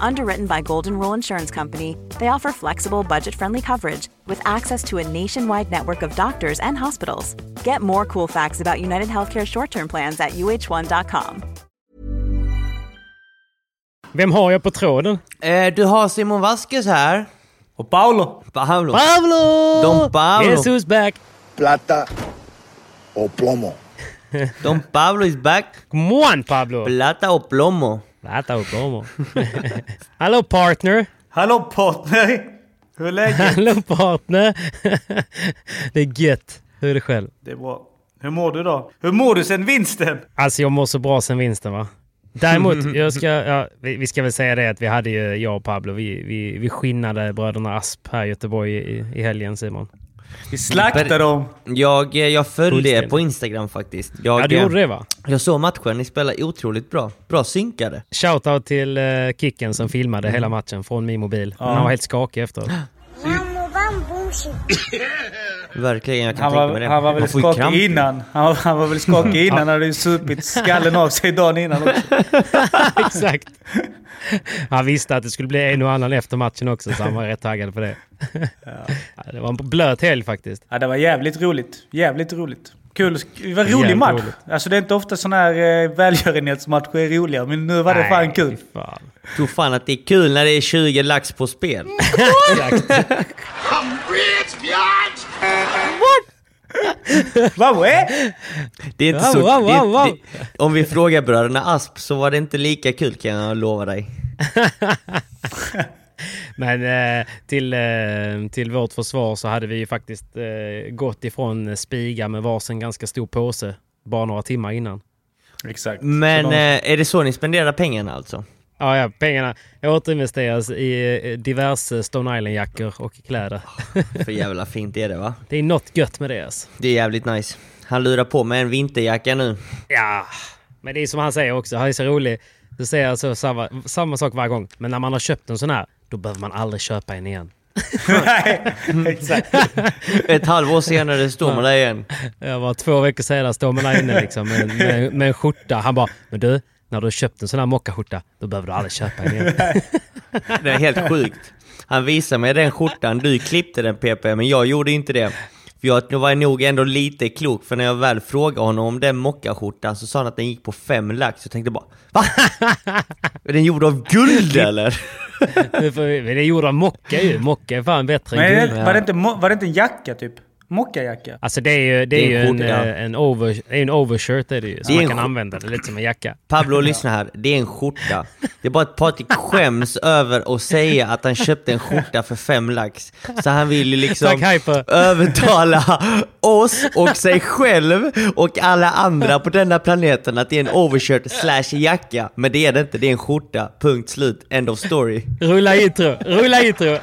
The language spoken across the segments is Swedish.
Underwritten by Golden Rule Insurance Company, they offer flexible, budget friendly coverage with access to a nationwide network of doctors and hospitals. Get more cool facts about United Healthcare short term plans at uh1.com. Vem har jag på tråden? Eh, du har Simon Vasquez här. Och Paolo. Pablo. Pablo! Don Pablo. Jesus back! plata o plomo. Don Pablo is back. Come on Pablo! Plata o plomo. Plata och plomo. Hallå partner! Hallå partner! Hur är läget? Hallå partner! det är gött. Hur är det själv? Det är bra. Hur mår du då? Hur mår du sen vinsten? Alltså jag mår så bra sen vinsten va. Däremot, jag ska, ja, vi, vi ska väl säga det att vi hade ju, jag och Pablo, vi, vi, vi skinnade bröderna Asp här i Göteborg i, i helgen Simon. Vi slaktar dem. Jag, eh, jag följde er på Instagram faktiskt. Jag, Ja du eh, gjorde det va? jag såg matchen, ni spelade otroligt bra. Bra synkade. Shoutout till uh, Kicken som filmade hela matchen från min mobil. Men Han var helt skakig efteråt. Verkligen, jag kan Han tänka var, mig det. han var väl skakig innan. Han var, han var väl skakig innan. Han hade ju supit skallen av sig dagen innan också. Exakt. Han visste att det skulle bli en och annan efter matchen också så han var rätt taggad på det. Ja, det var en blöt helg faktiskt. Ja, det var jävligt roligt. Jävligt roligt. Kul. Det var en rolig Jävligt match. roligt. Alltså det är inte ofta sådana här eh, välgörenhetsmatcher är roliga. Men nu var det fan Nej, kul. fy Fan. Tror fan att det är kul när det är 20 lax på spel. Exakt. Vad var det? Är inte Wow, så... wow, det, wow, wow. Det, om vi frågar bröderna Asp så var det inte lika kul kan jag lova dig. Men eh, till, eh, till vårt försvar så hade vi ju faktiskt eh, gått ifrån Spiga med varsin ganska stor påse bara några timmar innan. Exakt. Men de- eh, är det så ni spenderar pengarna alltså? Ja, ja, pengarna återinvesteras i eh, diverse Stone Island-jackor och kläder. För jävla fint är det va? Det är något gött med det alltså. Det är jävligt nice. Han lurar på med en vinterjacka nu. Ja, men det är som han säger också. Han är så rolig. Du säger alltså samma, samma sak varje gång. Men när man har köpt en sån här, då behöver man aldrig köpa en igen. Nej, exakt. Ett halvår senare står man där igen. Jag var två veckor senare står man där inne liksom med, med, med en skjorta. Han bara, men du, när du har köpt en sån här mockaskjorta, då behöver du aldrig köpa en igen. Det är helt sjukt. Han visar mig den skjortan, du klippte den PP, men jag gjorde inte det. För jag var nog ändå lite klok, för när jag väl frågade honom om den mockaskjortan så sa han att den gick på fem lax. Jag tänkte bara, va? Är den gjord av guld eller? Men det är gjort av mocka ju. Mocka är fan bättre Men än är guld. var, det inte, mo- var det inte en jacka typ? Mockajacka? Alltså det är ju, det är Det är ju en en, skjorta. eh, en, over, det är en overshirt är det ju. Är man kan använda det lite som en jacka. Pablo, lyssna här. Det är en skjorta. Det är bara att Patrik skäms över att säga att han köpte en skjorta för fem lax. Så han vill ju liksom Tack, övertala oss och sig själv och alla andra på denna planeten att det är en overshirt slash jacka. Men det är det inte, det är en skjorta. Punkt slut. End of story. Rulla intro, rulla intro!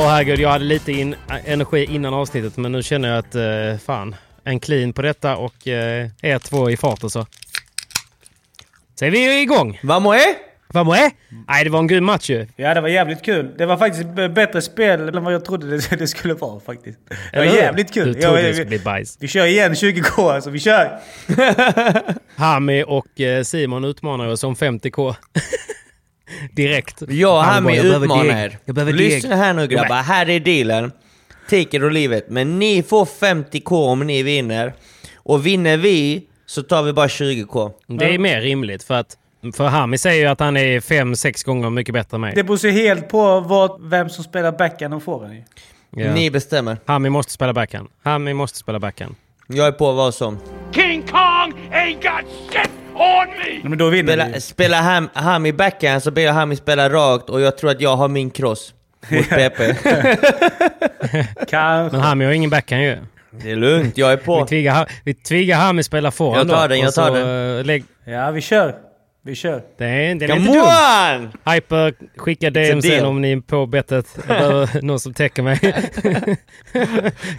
Åh herregud, jag hade lite in, energi innan avsnittet men nu känner jag att eh, fan, en clean på detta och eh, er två i fart och så. Så är vi igång! Vamos eh? Vad med? Nej, det var en grym match ju. Ja, det var jävligt kul. Det var faktiskt bättre spel än vad jag trodde det, det skulle vara faktiskt. Det var jävligt kul. Du trodde Ja, det vi, skulle bli bajs. vi kör igen 20K alltså, vi kör! Hami och eh, Simon utmanar oss om 50k. Direkt. Jag och Hami "Jag behöver utmanar er. Jag behöver Lyssna deg." här nu grabbar, här är dealen. Take it or leave it. Men ni får 50k om ni vinner. Och vinner vi så tar vi bara 20k. Det är mer rimligt för att för Hami säger ju att han är fem sex gånger mycket bättre än mig. Det beror sig helt på vad, vem som spelar backhand och forehand. ju. Ja. Ni bestämmer. Hami måste spela backhand. Hami måste spela backhand. Jag är på vad som. King Kong ain't got shit! Ja, Men då vinner Spela, vi. spela ham, Hami backhand så ber jag Hami spela rakt och jag tror att jag har min cross. Mot. Kanske. Men Hami har ingen backhand ju. Det är lugnt, jag är Vi på. tvingar, Ha- vi tvingar Hami spela forehand Jag tar den, jag tar den. eh, Lägg, Ja, vi kör. Vi kör. det är, den är inte dum. Hyper, skicka DM sen om ni är på bettet. Någon som täcker mig.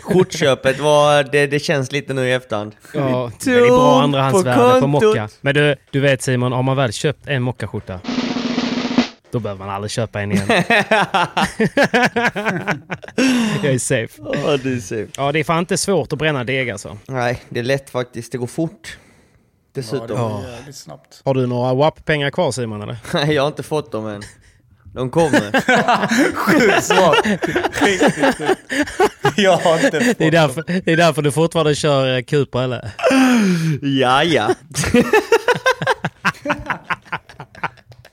Skjortköpet var, det, det känns lite nu i efterhand. Ja, det är bra andrahandsvärde på, kontot. mocka. Men du, du vet Simon, har man väl köpt en mockaskjorta då behöver man aldrig köpa en igen. Jag är safe. Ja, du är safe. Ja, det är fan inte svårt att bränna deg alltså. Nej, det är lätt faktiskt. Det går fort. Dessutom. Ja, jävligt snabbt. Har du några WAP-pengar kvar Simon eller? Nej, jag har inte fått dem än. De kommer. Sjukt sjukt. Jag har inte fått Det är därför, det är därför du fortfarande kör eh, Cooper eller? ja, ja.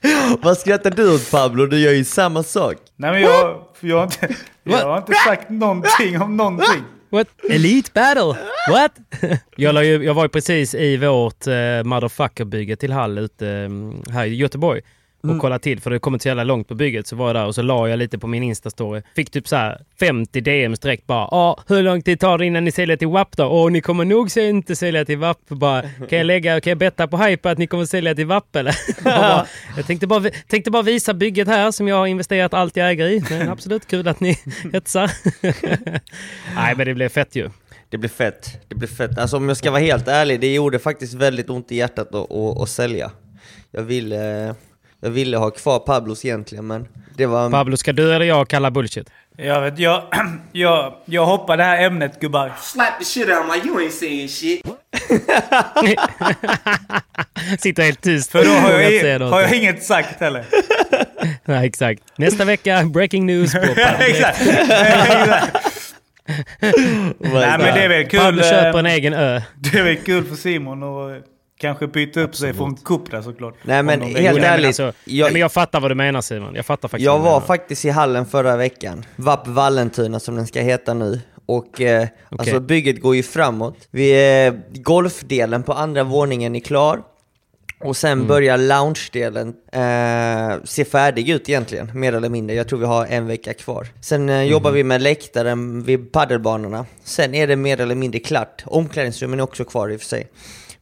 Vad skrattar du åt Pablo? Du gör ju samma sak. Nej men jag, jag, har inte, jag har inte sagt någonting om någonting. What? Elite battle? What? jag, ju, jag var ju precis i vårt uh, motherfucker-bygge till Hall ute um, här i Göteborg och kollade till för det kommit så jävla långt på bygget så var jag där och så la jag lite på min Insta-story. Fick typ så här 50 DMs direkt bara ja hur lång tid tar det innan ni säljer till WAP då? Åh ni kommer nog se inte sälja till WAP. Bara, kan jag lägga, kan jag betta på hype att ni kommer sälja till WAP eller? Bara, jag tänkte bara, tänkte bara visa bygget här som jag har investerat allt jag äger i. Men absolut kul att ni hetsar. Nej men det blev fett ju. Det blir fett. Det blir fett. Alltså om jag ska vara helt ärlig, det gjorde faktiskt väldigt ont i hjärtat att, att, att sälja. Jag ville, jag ville ha kvar Pablos egentligen, men det var... Pablo, ska du eller jag kalla bullshit? Jag vet, jag, jag, jag hoppar det här ämnet gubbar. Slap the shit out of my you ain't saying shit. Sitter helt tyst. För då har jag, i- har jag inget sagt heller. Nej, exakt. Nästa vecka, breaking news på. Exakt. Nej men det är väl kul. Pablo eh, köper en egen ö. Det är väl kul för Simon att kanske byta upp sig från cup där såklart. Nej, men helt nej, men ärligt, alltså, jag- jag, men jag fattar vad du menar Simon. Jag fattar faktiskt Jag var faktiskt i hallen förra veckan. VAP Vallentuna som den ska heta nu. Och eh, alltså bygget går ju framåt. Vi, eh, golfdelen på andra våningen är klar. Och sen Mm. börjar loungedelen eh, se färdig ut egentligen, mer eller mindre. Jag tror vi har en vecka kvar. Sen eh, jobbar Mm. vi med läktaren vid paddelbanorna. Sen är det mer eller mindre klart. Omklädningsrummen är också kvar i och för sig.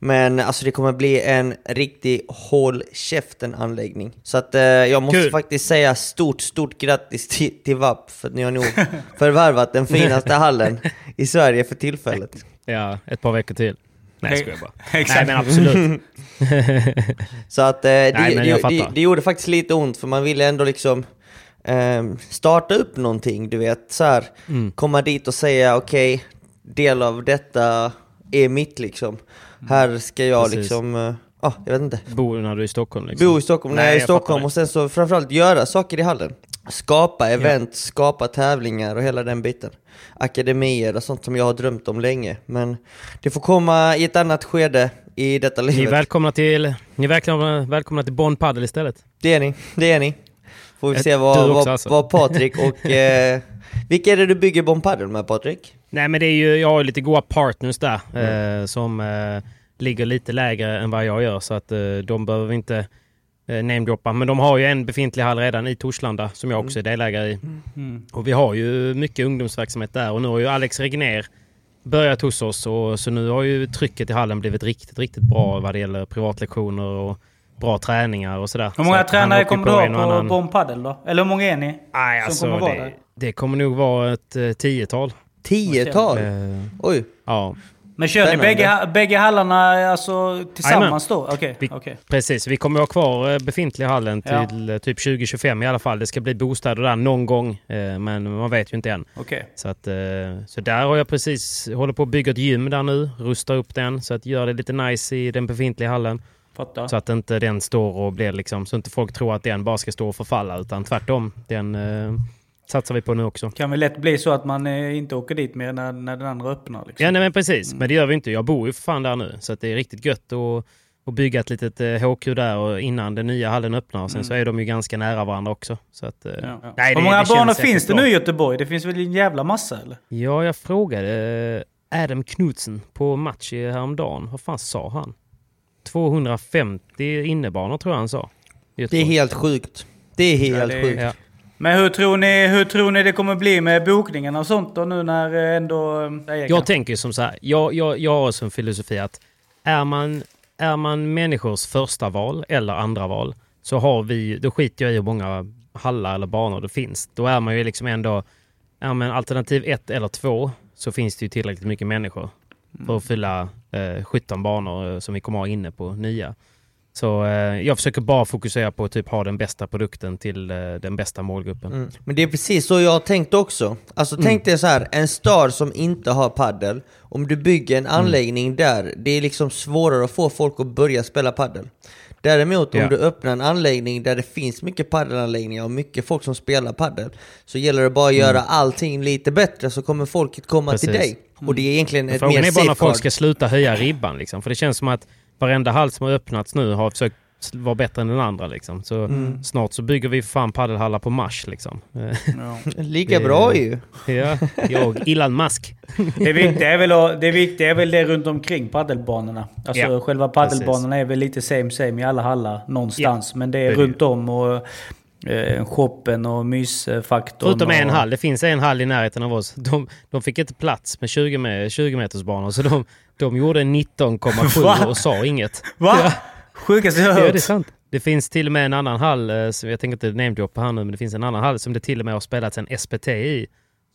Men alltså det kommer bli en riktig håll käften anläggning. Så att eh, jag måste Kul. faktiskt säga stort, stort grattis till, till VAP för att ni har nog förvärvat den finaste hallen i Sverige för tillfället. Ja, ett par veckor till. Nej, jag skojar bara. Nej, men absolut. Så att eh, det, jag det, det, det gjorde faktiskt lite ont för man ville ändå liksom ehm, starta upp någonting, du vet. Så här, Mm. komma dit och säga okej, del av detta är mitt liksom. Här ska jag Precis. liksom, eh, ja, jag vet inte. Bor när du är i Stockholm liksom. Bo i Stockholm, när Nej, jag är i Stockholm och sen så framförallt göra saker i hallen. Skapa event, skapa tävlingar och hela den biten. Akademier och sånt som jag har drömt om länge. Men det får komma i ett annat skede i detta Ni är livet. välkomna till, ni är välkomna, välkomna till Bonn Padel istället. Det är ni, det är ni. Får vi se vad, vad, alltså. vad Patrik och... Eh, vilka är det du bygger Bomb Padel med Patrik? Nej men det är ju, jag har ju lite goda partners där Mm. eh, som eh, ligger lite lägre än vad jag gör så att eh, de behöver vi inte eh, namedroppa. Men de har ju en befintlig hall redan i Torslanda som jag också är delägare i. Och vi har ju mycket ungdomsverksamhet där och nu har ju Alex Regner börjat hos oss och så nu har ju trycket i hallen blivit riktigt, riktigt bra vad det gäller privatlektioner och bra träningar och sådär. Hur många Så tränare kommer du ha på annan- Bomb då? Eller hur många är ni? Nej, som alltså kommer vara det, där? det kommer nog vara ett eh, tiotal. Tiotal? Oj, ja. Men kör ni bägge, bägge hallarna alltså, tillsammans då? Okej. Vi- okej. Precis, vi kommer att ha kvar eh, befintliga hallen Ja. till eh, typ 2025 i alla fall. Det ska bli bostäder där någon gång, eh, men man vet ju inte än. Okej. Så, att, så där har jag precis, håller på att bygga ett gym där nu, rusta upp den så att göra det lite nice i den befintliga hallen. Fattar. Så att inte den står och blir liksom, så inte folk tror att den bara ska stå och förfalla utan tvärtom. Den satsar vi på nu också. Kan väl lätt bli så att man eh, inte åker dit mer när, när den andra öppnar. Liksom. Ja nej, men precis, men det gör vi inte. Jag bor ju för fan där nu så att det är riktigt gött att, att bygga ett litet eh, HQ där och innan den nya hallen öppnar. Och sen så är de ju ganska nära varandra också. Så att, eh, Mm. Ja. nej, Hur det- många det banor finns det nu i Göteborg? Det finns väl en jävla massa eller? Ja, jag frågade eh, Adam Knutsen på match i häromdagen. Vad fan sa han? 250 innebanor tror jag han sa. i Det är Göteborg. helt sjukt. Det är helt Ja, det är- sjukt. Ja. Men hur tror, ni, hur tror ni det kommer bli med bokningarna och sånt då nu när eh, ändå... eh, Jag tänker som så här, jag, jag, jag har som filosofi att är man, är man människors första val eller andra val så har vi, då skiter jag i hur många hallar eller banor det finns. Då är man ju liksom ändå, är man alternativ ett eller två så finns det ju tillräckligt mycket människor för att fylla eh, 17 banor eh, som vi kommer ha inne på nya. Så eh, jag försöker bara fokusera på att typ ha den bästa produkten till eh, den bästa målgruppen. Mm. Men det är precis så jag har tänkt också. Alltså Mm. tänk dig så här, en stad som inte har paddel. Om du bygger Mm. en anläggning där, det är liksom svårare att få folk att börja spela paddel. Däremot om Ja. du öppnar en anläggning där det finns mycket paddelanläggningar och mycket folk som spelar paddel så gäller det bara att göra allting lite bättre så kommer folket komma till Mm. Precis. dig. Och det är egentligen ett Frågan mer är bara när folk ska sluta höja ribban. Liksom. För det känns som att varenda hall som har öppnats nu har försökt vara bättre än den andra. Liksom. Så Mm. snart så bygger vi för fan paddelhallar på Mars. Liksom. Lika Det- bra ju. ja, jag, Elon Musk. Det viktiga är väl, att- det, viktiga är väl det runt omkring paddelbanorna. Alltså Ja, själva paddelbanorna är väl lite same same i alla hallar någonstans. Men det är Det är det runt om och eh, shoppen och mysfaktorn. Förutom en och, hall. Det finns en hall i närheten av oss. De, de fick inte plats med 20, med 20 meters banor så de, de gjorde 19,7 Va? och sa inget. Va? Ja. Sjukaste jag har Ja, hört. det är sant. Det finns till och med en annan hall, eh, som jag tänker inte namedroppa här nu, men det finns en annan hall som det till och med har spelats en SPT i.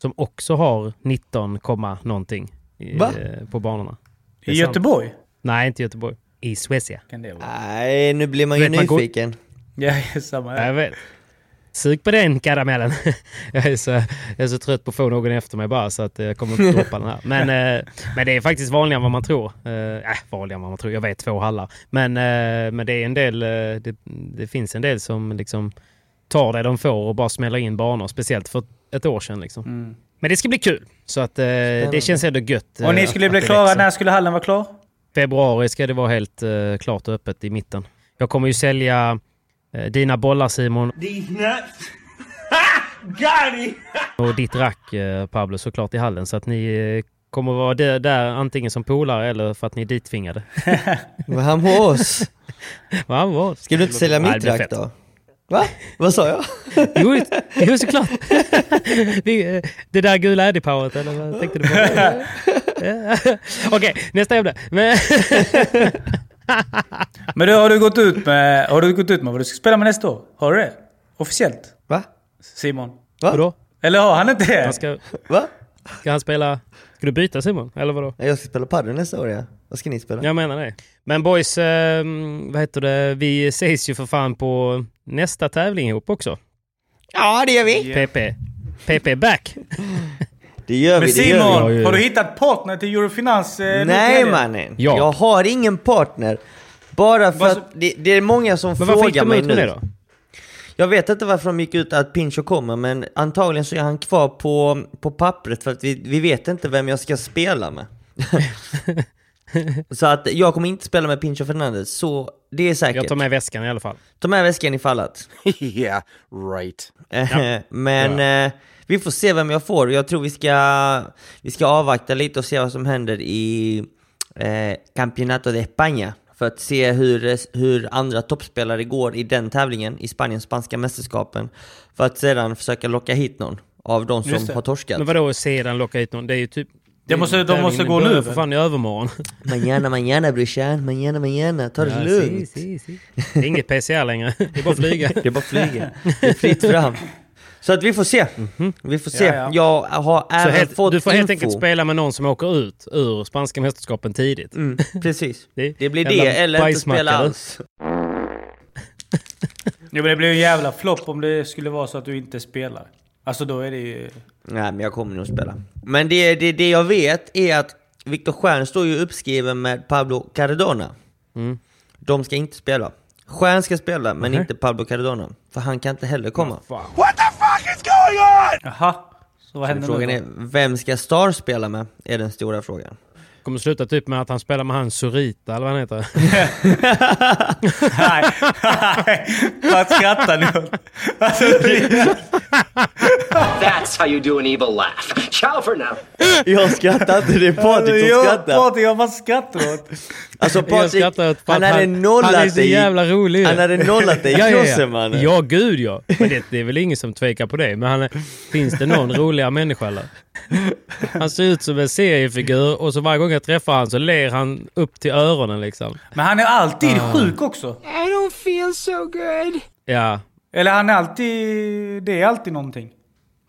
Som också har 19, komma någonting i, eh, på banorna. I sant. Göteborg? Nej, inte i Göteborg. I Suecia. Nej, nu blir man ju Vet man går- nyfiken. Ja, samma. Jag vet. Sug på den karamellen. jag, är så, jag är så trött på att få någon efter mig bara så att jag kommer inte droppa den här. Men, eh, men det är faktiskt vanligare än vad man tror. Eh, äh, vanligare än vad man tror. Jag vet två hallar. Men, eh, men det är en del, eh, det, det finns en del som liksom tar det de får och bara smäller in banor. Speciellt för ett år sedan. Liksom. Mm. Men det ska bli kul. Så att eh, det känns ändå gött. eh, Och ni skulle bli klara, när skulle hallen vara klar? Februari ska det vara helt eh, klart och öppet i mitten. Jag kommer ju sälja eh, dina bollar Simon. Ha! Got him! och ditt rack eh, Pablo såklart i hallen. Så att ni eh, kommer vara där, där antingen som polare eller för att ni är dittvingade. Var han på oss? Va, vad? Ska du inte sälja mitt rack fett. då? Va? Vad sa jag? Jo, jo såklart. Eh, det där gula Eddie-poweret eller vad tänkte du på? Okej, nästa ämne. Men, du, har du gått ut med, har du gått ut med vad du ska spela med nästa år? Har du det? Officiellt? Va? Simon? Va? vadå? Eller har han inte det? Han ska, Va? ska han spela... Ska du byta Simon? Eller vadå? Jag ska spela padel nästa år ja. Vad ska ni spela? Jag menar det. Men boys, eh, vad heter det? Vi ses ju för fan på nästa tävling ihop också. Ja, det gör vi! PP. PP back. Det gör Men vi, det gör Simon, vi. Ja, ja. har du hittat partner till Eurofinans? Eh, Nej mannen, Ja. jag har ingen partner. Bara för Vad- att det, det är många som Men varför gick frågar de mig ut med nu. det då? Jag vet inte varför de gick ut att Pincho kommer, men antagligen så är han kvar på, på pappret för att vi, vi vet inte vem jag ska spela med. så att jag kommer inte spela med Pincho Fernandez, så det är säkert. Jag tar med väskan i alla fall. Ta med väskan ifall att. yeah, right. Eh, Men eh, vi får se vem jag får. Jag tror vi ska, vi ska avvakta lite och se vad som händer i eh, Campeonato de España. För att se hur, hur andra toppspelare går i den tävlingen, i Spaniens spanska mästerskapen. För att sedan försöka locka hit någon av de som har torskat. Men vadå sedan locka hit någon? Det är ju typ... Det måste- de måste gå nu, för fan i övermorgon. Manana, manana brorsan, manana, manana, ta det Ja, lugnt. si, si, si. Det är inget PCR längre. Det är bara att flyga. Det är bara att flyga. Det är fritt fram. Så att vi får se. Vi får se. Ja, ja. Jag har även helt, fått du får helt info. enkelt spela med någon som åker ut ur spanska mästerskapen tidigt. Mm, precis. Det- Det blir det, eller inte spela alls. Jo men det blir en jävla flopp om det skulle vara så att du inte spelar. Alltså då är det ju... Nej, men jag kommer nog spela. Men det, det, det jag vet är att Viktor Stjern står ju uppskriven med Pablo Cardona. Mm. De ska inte spela. Stjern ska spela, men Mhm. inte Pablo Cardona. För han kan inte heller komma. What the fuck is going on? Jaha. Så vad Så händer frågan nu är, då? vem ska Star spela med? Är den stora frågan. Kommer sluta typ med att han spelar med han Zurita eller vad han heter. Nej, nej. Vad skrattar ni åt? Alltså, That's how you do an evil laugh. Ciao for now. Jag skrattar inte, det är Patrik som skrattar. Patrik, jag bara skrattar åt. Alltså Patrik, han hade nollat Han är så dig. jävla rolig. Han hade nollat dig i ja, ja, ja. mannen. ja, gud ja. Men det, det är väl ingen som tvekar på det. Men han är, finns det någon roligare människa eller? Han ser ut som en seriefigur och så varje gång jag träffar han så ler han upp till öronen liksom. Men han är alltid Ah. sjuk också. I don't feel so good. Ja, Eller han är alltid... Det är alltid någonting.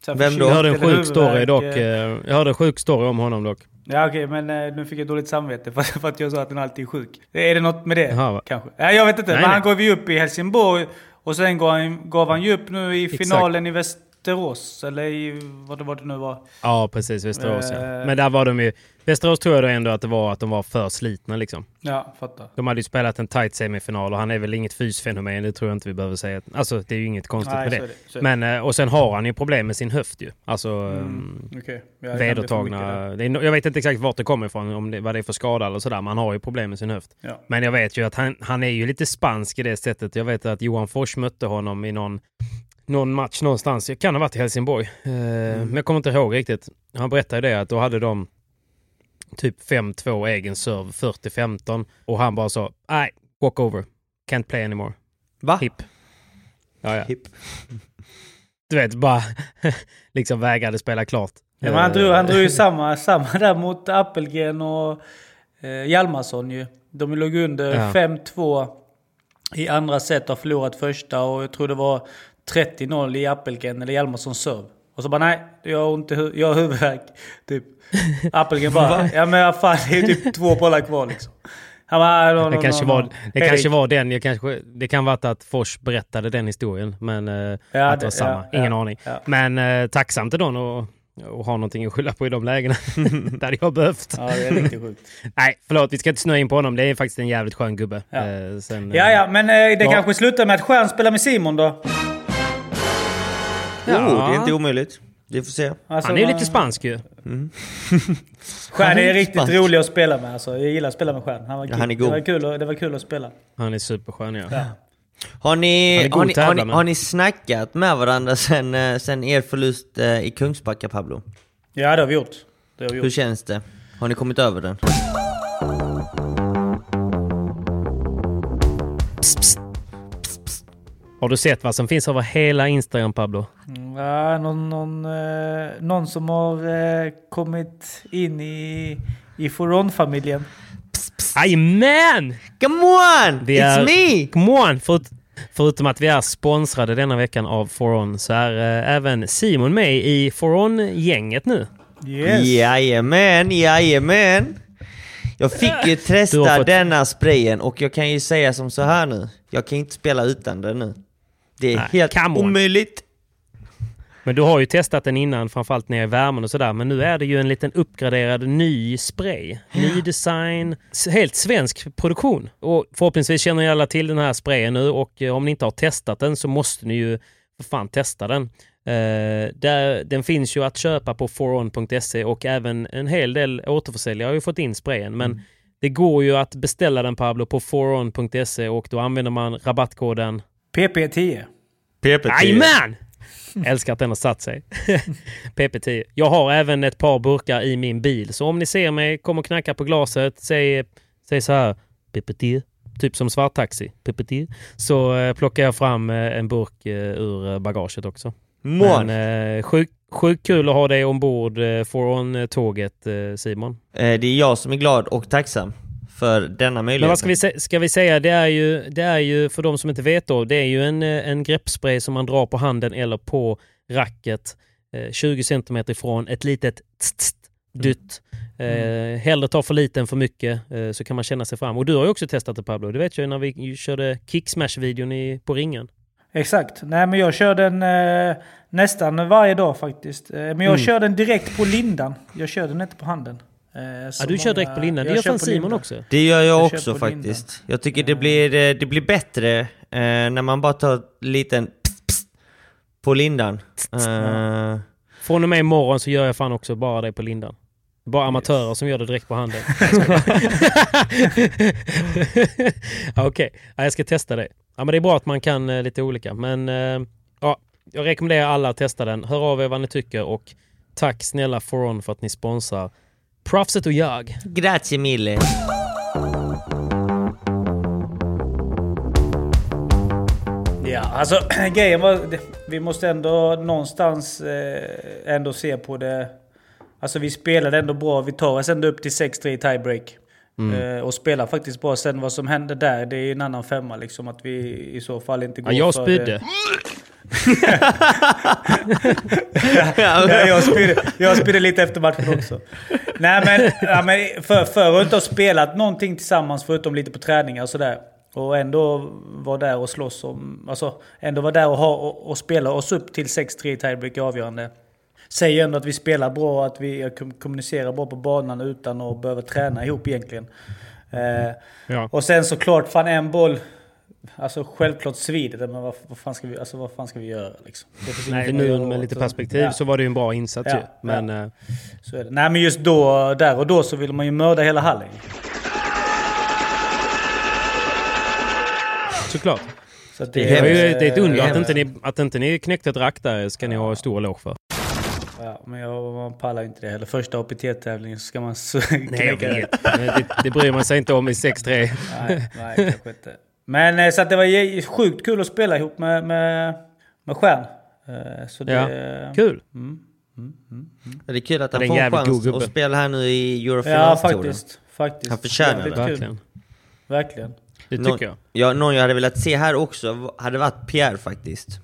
Så Vem då? jag hörde en sjuk story dock. eh. Jag hörde en sjuk story om honom dock. Ja okej, men eh, nu fick jag dåligt samvete för, för att jag sa att han alltid är sjuk. Är det något med det? Jaha, va? Kanske? Nej, jag vet inte. Nej, men nej. han gav ju upp i Helsingborg och sen gav han, gav han ju upp nu i Exakt. finalen i Västerås. Eller i vad det, vad det nu var. Ja, precis. Västerås ja. Eh. Men där var de ju... Västerås tror jag då ändå att det var att de var för slitna liksom. Ja, fattar. De hade ju spelat en tight semifinal och han är väl inget fysfenomen, det tror jag inte vi behöver säga. Alltså det är ju inget konstigt Nej, med det. det. Men, eh, och sen har han ju problem med sin höft ju. Alltså mm. Ja, för mycket vedertagna... jag vet inte exakt vart det kommer ifrån, om det, vad det är för skada eller sådär, men han har ju problem med sin höft. Ja. Men jag vet ju att han, han är ju lite spansk i det sättet. Jag vet att Johan Fors mötte honom i någon, någon match någonstans. Jag kan ha varit i Helsingborg. Eh, Men jag kommer inte ihåg riktigt. Han berättade det att då hade de typ 5-2 egen serve, 40-15. Och han bara sa, nej, walk over. Can't play anymore. Va? Hip. Ja, ja. Hipp. Du vet, bara liksom vägrade spela klart. Ja, men han, drog, Eh, han drog ju samma, samma där mot Appelgren och eh, Hjalmarsson ju. De låg under Ja. 5-2 i andra set och har förlorat första och jag tror det var 30-0 i Appelgren eller Hjalmarssons serve. Och så bara nej, jag har ont hu- jag har huvudvärk. Typ. Appelgren bara, ja men fan det är typ två bollar kvar liksom. Han bara, no, no, Det kanske, no, var, det kanske var den, jag kanske, det kan vara att Fors berättade den historien, men eh, Ja, att det var samma. ja, Ingen ja, aning. Men eh, tacksam till dem och, och ha någonting att skylla på i de lägena. det hade jag behövt. Ja, det är riktigt sjukt. Nej, förlåt, vi ska inte snöa in på honom. Det är faktiskt en jävligt skön gubbe. Ja. Eh, sen, Ja, men eh, det kanske slutar med att Stjärn spelar med Simon då. Ja. Oh, det är inte omöjligt. Vi får se. Alltså, Han är ju lite spansk ju. Stjärn är är riktigt spansk. rolig att spela med. Alltså. Jag gillar att spela med Stjärn. Han var Ja, kul. han är god. Det, var kul, att- det var kul att spela. Han är superskön ja. Ja. Har ni, har, ni, har, ni, med. har ni snackat med varandra sen, eh, sen er förlust eh, i Kungsbacka, Pablo? Ja, det har vi gjort. Det har vi Hur gjort. känns det? Har ni kommit över den? Har du sett vad som finns över hela Instagram Pablo? Mm, Ja, någon, någon, eh, någon som har eh, kommit in i, i Foron-familjen. Jajamän! Come on! Vi It's är- me! Come on! Förut, förutom att vi är sponsrade denna veckan av Foron så är eh, även Simon med i Foron-gänget nu. Yes. Jajamän, jajamän! Jag fick ju testa fått- denna sprayen och jag kan ju säga som så här nu. Jag kan inte spela utan den nu. Det är Nej, helt omöjligt. Men du har ju testat den innan, framförallt nere i värmen och sådär. Men nu är det ju en liten uppgraderad ny spray. Ny design, helt svensk produktion. Och förhoppningsvis känner ni alla till den här sprayen nu och eh, om ni inte har testat den så måste ni ju för fan testa den. Eh, där, den finns ju att köpa på foron.se och även en hel del återförsäljare har ju fått in sprayen. Men det går ju att beställa den Pablo på foron.se och då använder man rabattkoden PP10. PPT. Jajamän! Älskar att den har satt sig. PP10. Jag har även ett par burkar i min bil, så om ni ser mig, kom och knacka på glaset, säg, säg så här PP10, typ som svarttaxi, PP10, så eh, plockar jag fram eh, en burk eh, ur eh, bagaget också. Mån. Men eh, sjukt sjuk kul att ha dig ombord eh, Foron-tåget eh, Simon. Eh, Det är jag som är glad och tacksam för denna möjlighet. Men vad ska vi, ska vi säga? Det är, ju, det är ju, för de som inte vet då, det är ju en, eh, en greppspray som man drar på handen eller på racket, eh, 20 cm ifrån, ett litet tst, dytt. Eh, hellre ta för lite än för mycket eh, så kan man känna sig fram. Och du har ju också testat det Pablo, det vet jag ju när vi körde kicksmash-videon i- på ringen. Exakt. Nej men jag kör den eh, nästan varje dag faktiskt. Eh, men jag Mm. kör den direkt på lindan. Jag kör den inte på handen. Eh, Ja, du kör direkt på lindan, det gör fan Simon också. Det gör jag, Jag också på lindan. faktiskt. Jag tycker det blir, eh, det blir bättre eh, när man bara tar en liten pst, pst på lindan. Eh, Från och med imorgon så gör jag fan också bara det på lindan. Bara amatörer som gör det direkt på handen. Ja, Okej, ja, jag ska testa det. Ja, men det är bra att man kan eh, lite olika. Men eh, ja, jag rekommenderar alla att testa den. Hör av er vad ni tycker och tack snälla Foron för att ni sponsrar Proffset och jag. grazie mille. Ja, alltså grejen var... Vi måste ändå någonstans eh, ändå se på det... Alltså vi spelade ändå bra. Vi tar oss ändå upp till 6-3 i tiebreak. Mm. Eh, och spelar faktiskt bra. Sen vad som hände där, det är en annan femma liksom. Att vi i så fall inte går Ja, jag för... spydde. ja, jag, spydde, jag spydde lite efter matchen också. Nej men, ja, men för, för att inte spelat någonting tillsammans förutom lite på träningar och sådär. Och ändå vara där och slåss om... Alltså ändå vara där och, ha, och, och spela oss upp till 6-3 i tiebreak avgörande. Säger ändå att vi spelar bra, att vi kom- kommunicerar bra på banan utan att behöva träna ihop egentligen. Eh, Ja. och sen såklart, fan en boll... Alltså självklart svider det, men vad, vad, fan ska vi, alltså, vad fan ska vi göra liksom? Nej, nu med åt lite perspektiv Ja. så var det ju en bra insats Ja, ju. Men eh, Så är det. Nej men just då, där och då så vill man ju mörda hela hallen. såklart. Så att Det är Det är, det är ett under att inte, ni, att inte ni knäckte ett rack där ska ni ha stor låg för. Ja, men jag, man pallar inte det heller. Första APT-tävlingen så ska man Nej, jag det. vet. Det, det bryr man sig inte om i 6-3. Nej, nej, kanske inte. Men eh, så att det var sjukt kul att spela ihop med, med, med Stjärn. Eh, Så det... Ja, Kul! Det är kul att Det är han en får en chans att spela här nu i Ja, Eurofinalstouren. faktiskt. faktiskt. Han förtjänar det. kul. Verkligen. Verkligen. Det Nå- tycker jag. Ja, någon jag hade velat se här också hade varit Pierre faktiskt.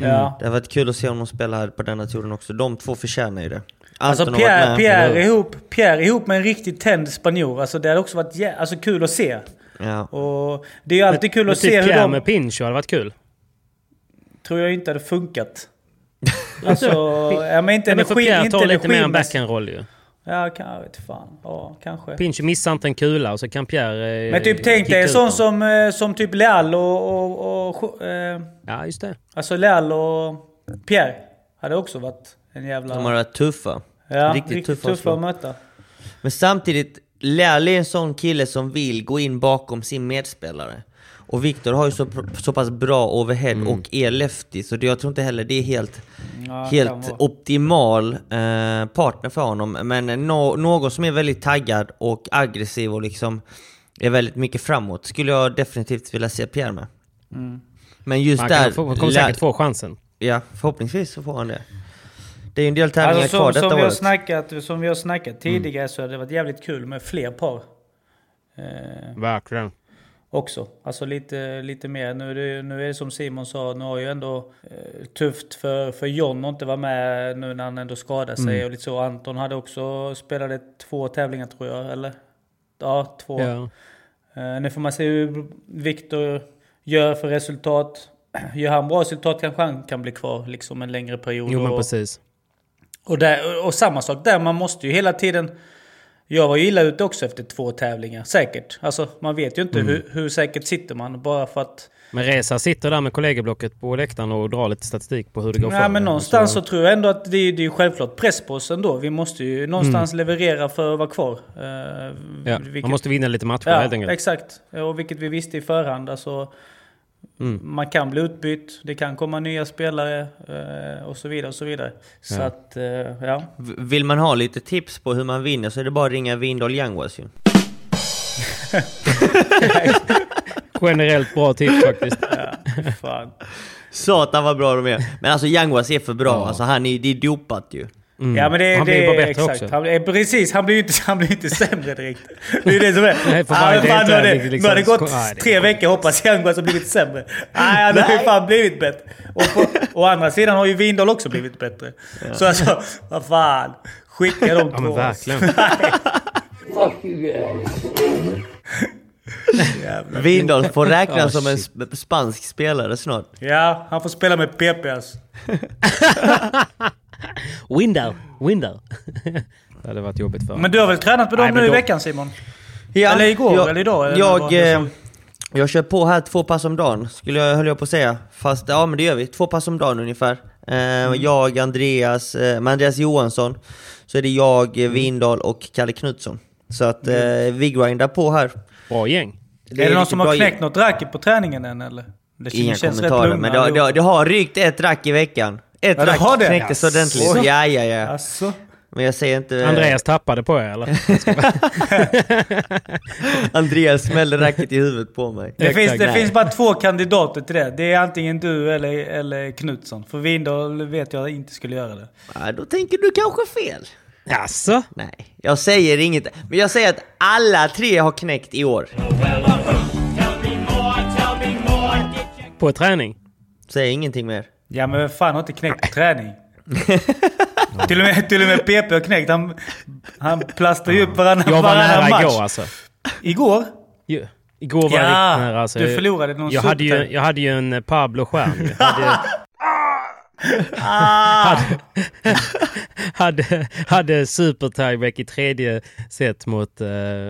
Ja. Det hade varit kul att se honom spela här på denna touren också. De två förtjänar ju det. Alltså Anton Pierre, Pierre, hur? ihop, Pierre ihop med en riktigt tänd spanjor. Alltså det hade också varit jä- alltså, kul att se. Ja. Och det är ju alltid kul Men att typ se hur Pierre de... med Pincho hade varit kul. tror jag inte hade funkat. Alltså, ja, men inte Ja, men för energi, Pierre tar lite mer en backhand-roll ju. Ja, kan, jag vet fan. Ja, kanske. Pincho missar inte en kula och så kan Pierre... eh, Men typ tänk dig en sån som, eh, som typ Leal och... och, och eh, Ja, just det. alltså Leal och Pierre. Hade också varit en jävla... De har varit tuffa. ja, riktigt riktigt, tuffa tuffa att möta. Men samtidigt, Leal är en sån kille som vill gå in bakom sin medspelare. Och Viktor har ju så, så pass bra overhead Mm. och är lefty, så det, jag tror inte heller det är helt, Ja, helt optimal eh, partner för honom. Men nå- någon som är väldigt taggad och aggressiv och liksom är väldigt mycket framåt skulle jag definitivt vilja se Pierre med. Mm. Men just Han där... få, kommer säkert få chansen. Ja, förhoppningsvis så får han det. Det är ju en del tävlingar Alltså, kvar som, detta som, vi har året. snackat, som vi har snackat tidigare så hade det varit jävligt kul med fler par. Eh, Verkligen. Också. Alltså lite, lite mer. Nu är, det, nu är det som Simon sa, nu har ju ändå eh, tufft för, för John att inte vara med nu när han ändå skadade sig Mm. och lite så. Anton hade också spelade två tävlingar tror jag, eller? Ja, två. Ja. Eh, nu får man se hur Viktor gör för resultat. Gör han bra resultat kanske han kan bli kvar liksom en längre period. Jo, men och, precis. och, där, och samma sak där, man måste ju hela tiden... Jag var ju illa ute också efter två tävlingar, säkert. Alltså man vet ju inte Mm. hur, hur säkert sitter man bara för att... Men Reza sitter där med kollegieblocket på läktaren och drar lite statistik på hur det går för Nej men er. någonstans Så- så tror jag ändå att det, är- det är självklart press på oss ändå. Vi måste ju någonstans leverera för att vara kvar. Mm. Ja, vilket- man måste vinna lite matcher Ja, helt enkelt. exakt. Och vilket vi visste i förhand. Alltså, Mm. Man kan bli utbytt, det kan komma nya spelare eh, och så vidare. och Så vidare. Så Ja. att, eh, ja. Vill man ha lite tips på hur man vinner så är det bara att ringa Windahl Youngwas ju. Generellt bra tips faktiskt. Fan. Satan vad bra de är! Men alltså Youngwas är för bra, Ja. alltså han är, det är dopat ju. Mm. Ja men det, han det blir bara är bättre exakt. också. Han, eh, precis, han blir ju inte, han blir ju inte sämre direkt. Det är det som är. Nej, för Ja, fan, nu har det, deltävling nu liksom- har det gått Nej, tre veckor hoppas jag han har blivit sämre. Nej, han har ju fan blivit bättre. Och på, å andra sidan har ju Windahl också blivit bättre. Så alltså, vad fan. Skicka dem Ja två. men verkligen. Windahl får räknas Ah, som en sp- spansk spelare snart. Ja, han får spela med PP alltså. Window. Window. det hade varit jobbigt för Men du har väl tränat med dem Nej, nu i då- veckan Simon? Ja, Eller igår, jag, eller idag, eller Jag, det eh, jag kör på här två pass om dagen, skulle jag, höll jag på att säga. Fast ja, men det gör vi. Två pass om dagen ungefär. Eh, Mm. Jag, Andreas, eh, med Andreas Johansson, så är det jag, Mm. Windahl och Kalle Knutsson. Så att eh, vi grindar på här. Bra gäng. är det någon som har gäng. knäckt något racket på träningen än eller? Det Inga kommentarer, men det, har- det, det har rykt ett rack i veckan. Ett Ja, det rack det? knäcktes ordentligt. Ja, ja, ja. Alltså. Men jag säger inte... Andreas tappade på er eller? Andreas smällde racket i huvudet på mig. Det, finns, det finns bara två kandidater till det. Det är antingen du eller, eller Knutsson. För Windahl vet jag inte skulle göra det. Ja, då tänker du kanske fel. Jaså? Nej, jag säger inget. Men jag säger att alla tre har knäckt i år. På träning? Säger ingenting mer. Ja men vem fan har inte knäckt på träning? till, och med, till och med PP har knäckt. Han, han plastar ju upp varannan, Jag var varannan nära match. igår alltså. Igår? Ju- Igår var Ja, jag riktigt nära. Alltså. du förlorade någon jag hade, ju, jag hade ju en eh, hade, Ah! hade, hade, hade super tiebreak i tredje set mot eh,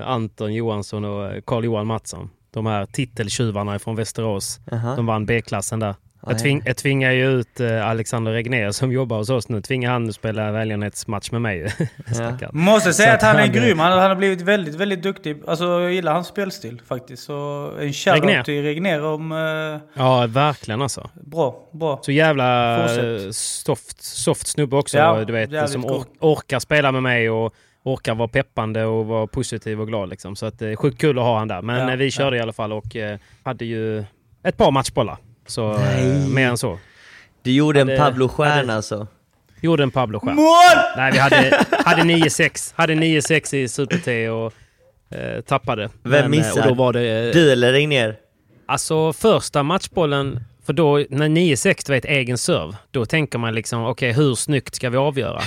Anton Johansson och Carl-Johan Mattsson. De här titeltjuvarna från Västerås. Aha. De vann B-klassen där. Jag, ja. tving, jag tvingar ju ut eh, Alexander Regnér som jobbar hos oss nu. Tvingar han att spela välgörenhetsmatch med mig. Stackarn. Måste säga att han är grym. Han, han har blivit väldigt, väldigt duktig. Alltså jag gillar hans spelstil faktiskt. Så en shoutout till Regnér om... Eh, Ja, verkligen alltså. bra, bra. Så jävla Fortsätt. eh, soft, soft snubbe också. Ja, du vet, som or- orkar spela med mig och orkar vara peppande och vara positiv och glad. Liksom. Så att, det är sjukt kul att ha han där. Men Ja, eh, vi körde i alla fall och eh, hade ju ett par matchbollar. Så eh, mer än så. Du gjorde en Hade- Pablo Stjärna hade- alltså. Gjorde en Pablo-stjärna. Mål! Nej, vi hade, hade 9-6. Hade 9-6 i Super-T och eh, tappade. Vem Men, eh, missar? Och då var det, eh, Du eller Regnér? Alltså första matchbollen, för då när 9-6 du vet egen serve, då tänker man liksom okej hur snyggt ska vi avgöra?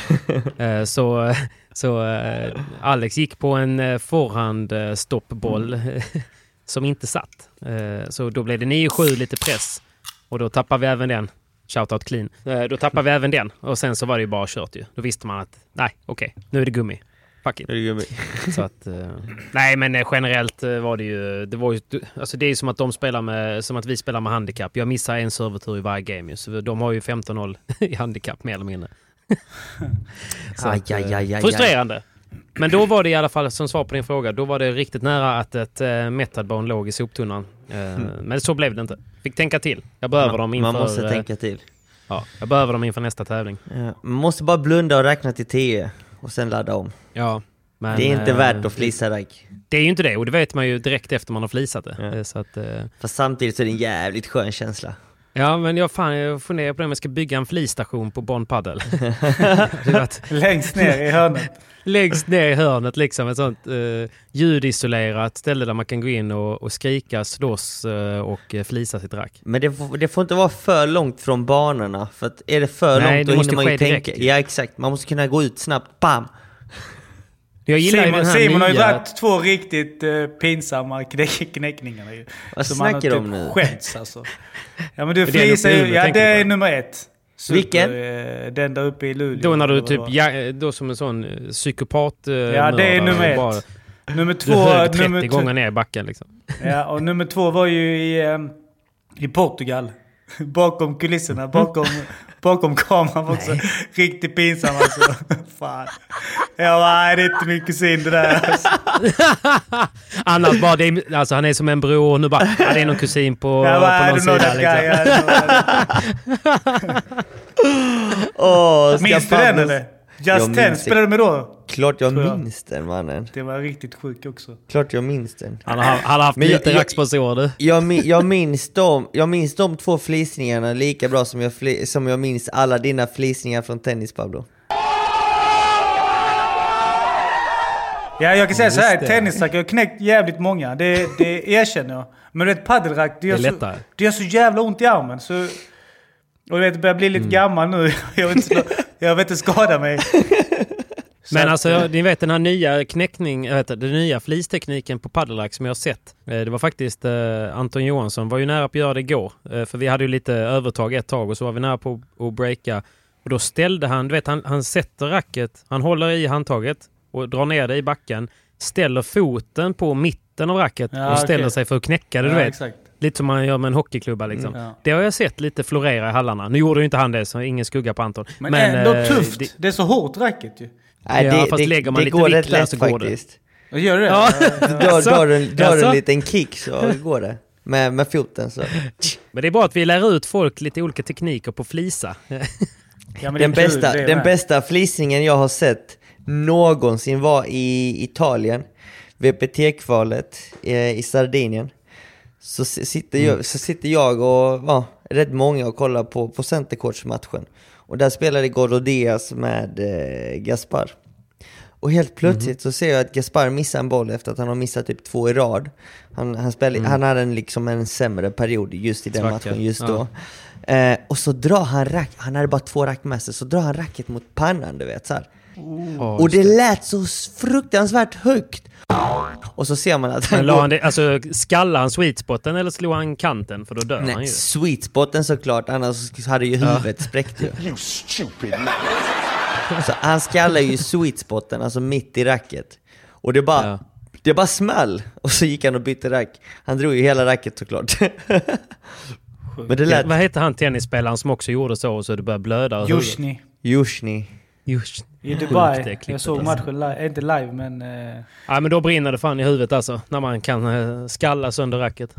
Eh, så så eh, Alex gick på en forehand eh, stoppboll som inte satt. Eh, så då blev det 9-7 lite press och då tappade vi även den. Shoutout clean. Eh, då tappade vi även den och sen så var det ju bara kört ju. Då visste man att nej okej nu är det gummi. Fuck it. Är det gummi? Så att, eh, nej men eh, generellt var det ju, det var ju, alltså det är som att de spelar med, som att vi spelar med handikapp. Jag missar en servertur i varje game ju, så de har ju 15-0 i handikapp mer eller mindre. Så Aj, att, aj, aj, aj, aj. frustrerande. Men då var det i alla fall, som svar på din fråga, då var det riktigt nära att ett metadbone låg i soptunnan. Eh, Men så blev det inte. Fick tänka till. Jag behöver dem inför... Man måste eh, tänka till. Ja, jag behöver dem inför nästa tävling. Ja, man måste bara blunda och räkna till 10 och sen ladda om. Ja, men, det är inte eh, värt att flisa rack. Det är ju inte det och det vet man ju direkt efter man har flisat det. Ja. Så att, Fast samtidigt så är det en jävligt skön känsla. Ja, men jag, fan, jag funderar på det om jag ska bygga en flisstation på Bonn Padel. Längst ner i hörnet. Längst ner i hörnet liksom, ett sånt eh, ljudisolerat ställe där man kan gå in och, och skrika, slåss eh, och eh, flisa sitt rack. Men det får, det får inte vara för långt från banorna, för att är det för Nej, långt det då måste hinner man ju direkt tänka. ju. Ja exakt, man måste kunna gå ut snabbt, bam! Jag gillar Simon, den här Simon har ju dragit två riktigt uh, pinsamma knäck, knäckningar ju. Vad Som snackar du typ om nu? Skämts alltså. Ja men du Det är den flisar ju, ja det du är nummer ett. Super, Vilken? eh, den där uppe i Luleå. Då när du typ, ja, eh, då som en sån eh, psykopat eh, Ja det är nummer ett. bara- Nummer Du två... högg 30 nummer gånger ner i backen liksom. Ja, och nummer två var ju i, ehm, i Portugal. Bakom kulisserna, bakom, bakom kameran var också riktigt pinsam alltså. Fan. Jag bara, nej det är inte min kusin det där. Alltså. Annars bara, det är, alltså han är som en bror. Nu bara, ja, det är någon kusin på, Jag bara, på någon sida. guy. Liksom. Know that- Åh, ska Minns du den eller? Just 10, spelade du med då? Klart jag, jag minns den mannen. Det var riktigt sjuk också. Klart jag minns den. Han har, han har haft Men lite raxpåsår du. Jag, jag, minns de, jag minns de två flisningarna lika bra som jag, som jag minns alla dina flisningar från tennis Pablo. Ja, jag kan säga ja, så här. Tennisrack, jag har knäckt jävligt många. Det, det erkänner jag. Men du vet, padelrack, det, gör det, är så, det gör så jävla ont i armen. Så och du vet, jag börjar bli lite Mm. gammal nu. Jag vill inte, jag vill inte skada mig. Så Men alltså, eh, ni vet den här nya knäckning, jag vet, den nya flistekniken på paddelrack som jag har sett. Eh, Det var faktiskt eh, Anton Johansson var ju nära på att göra det igår. Eh, för vi hade ju lite övertag ett tag och så var vi nära på att breaka. Och då ställde han, du vet han, han sätter racket, han håller i handtaget och drar ner det i backen. Ställer foten på mitten av racket Ja, och ställer okej. sig för att knäcka det, du ja, vet. exakt. Lite som man gör med en hockeyklubba liksom. Ja. Det har jag sett lite florera i hallarna. Nu gjorde ju inte han det, så ingen skugga på Anton. Men, ändå eh, tufft. det- Det, är så hårt racket ju. Nej, Ja, det, fast det, lägger man det lite går vikt rätt där lätt så går det. faktiskt. Gör du det? Ja. Drar, Jaså? drar, en, drar en liten kick så går det. Med, med foten så. Men det är bra att vi lär ut folk lite olika tekniker på flisa. Ja, men Den, kul, bästa, den med. bästa flisningen jag har sett någonsin var i Italien. VPT-kvalet eh, i Sardinien. Så sitter Mm. jag, så sitter jag och ja, rätt många och kollar på, på centercourtsmatchen. Och där spelade Gordo Diaz med eh, Gaspar. Och helt plötsligt så ser jag att Gaspar missar en boll efter att han har missat typ två i rad. Han, han, spelade, han hade en, liksom en sämre period just i den Svacka. matchen just Ja. då. Eh, och så drar han rack, han hade bara två rack med sig, så drar han racket mot pannan du vet så. Ja, Och det lät så fruktansvärt högt. Och så ser man att han går... han det, alltså, skallade han sweet spoten eller slog han kanten? För då dör han Nej, ju. sweet spoten såklart, annars hade ju huvudet spräckt ju. You stupid man. Så han skallar ju sweet spoten, alltså mitt i racket. Och det bara, Ja. det bara small. Och så gick han och bytte rack. Han drog ju hela racket såklart. Men det lät... Vad hette han tennisspelaren som också gjorde så och så det började blöda ur huvudet? Just. I Sjukt det Dubai. klippet, Jag såg alltså. matchen live. Inte live, men... Eh, Ja men då brinner det fan i huvudet alltså. När man kan eh, skalla sönder racket.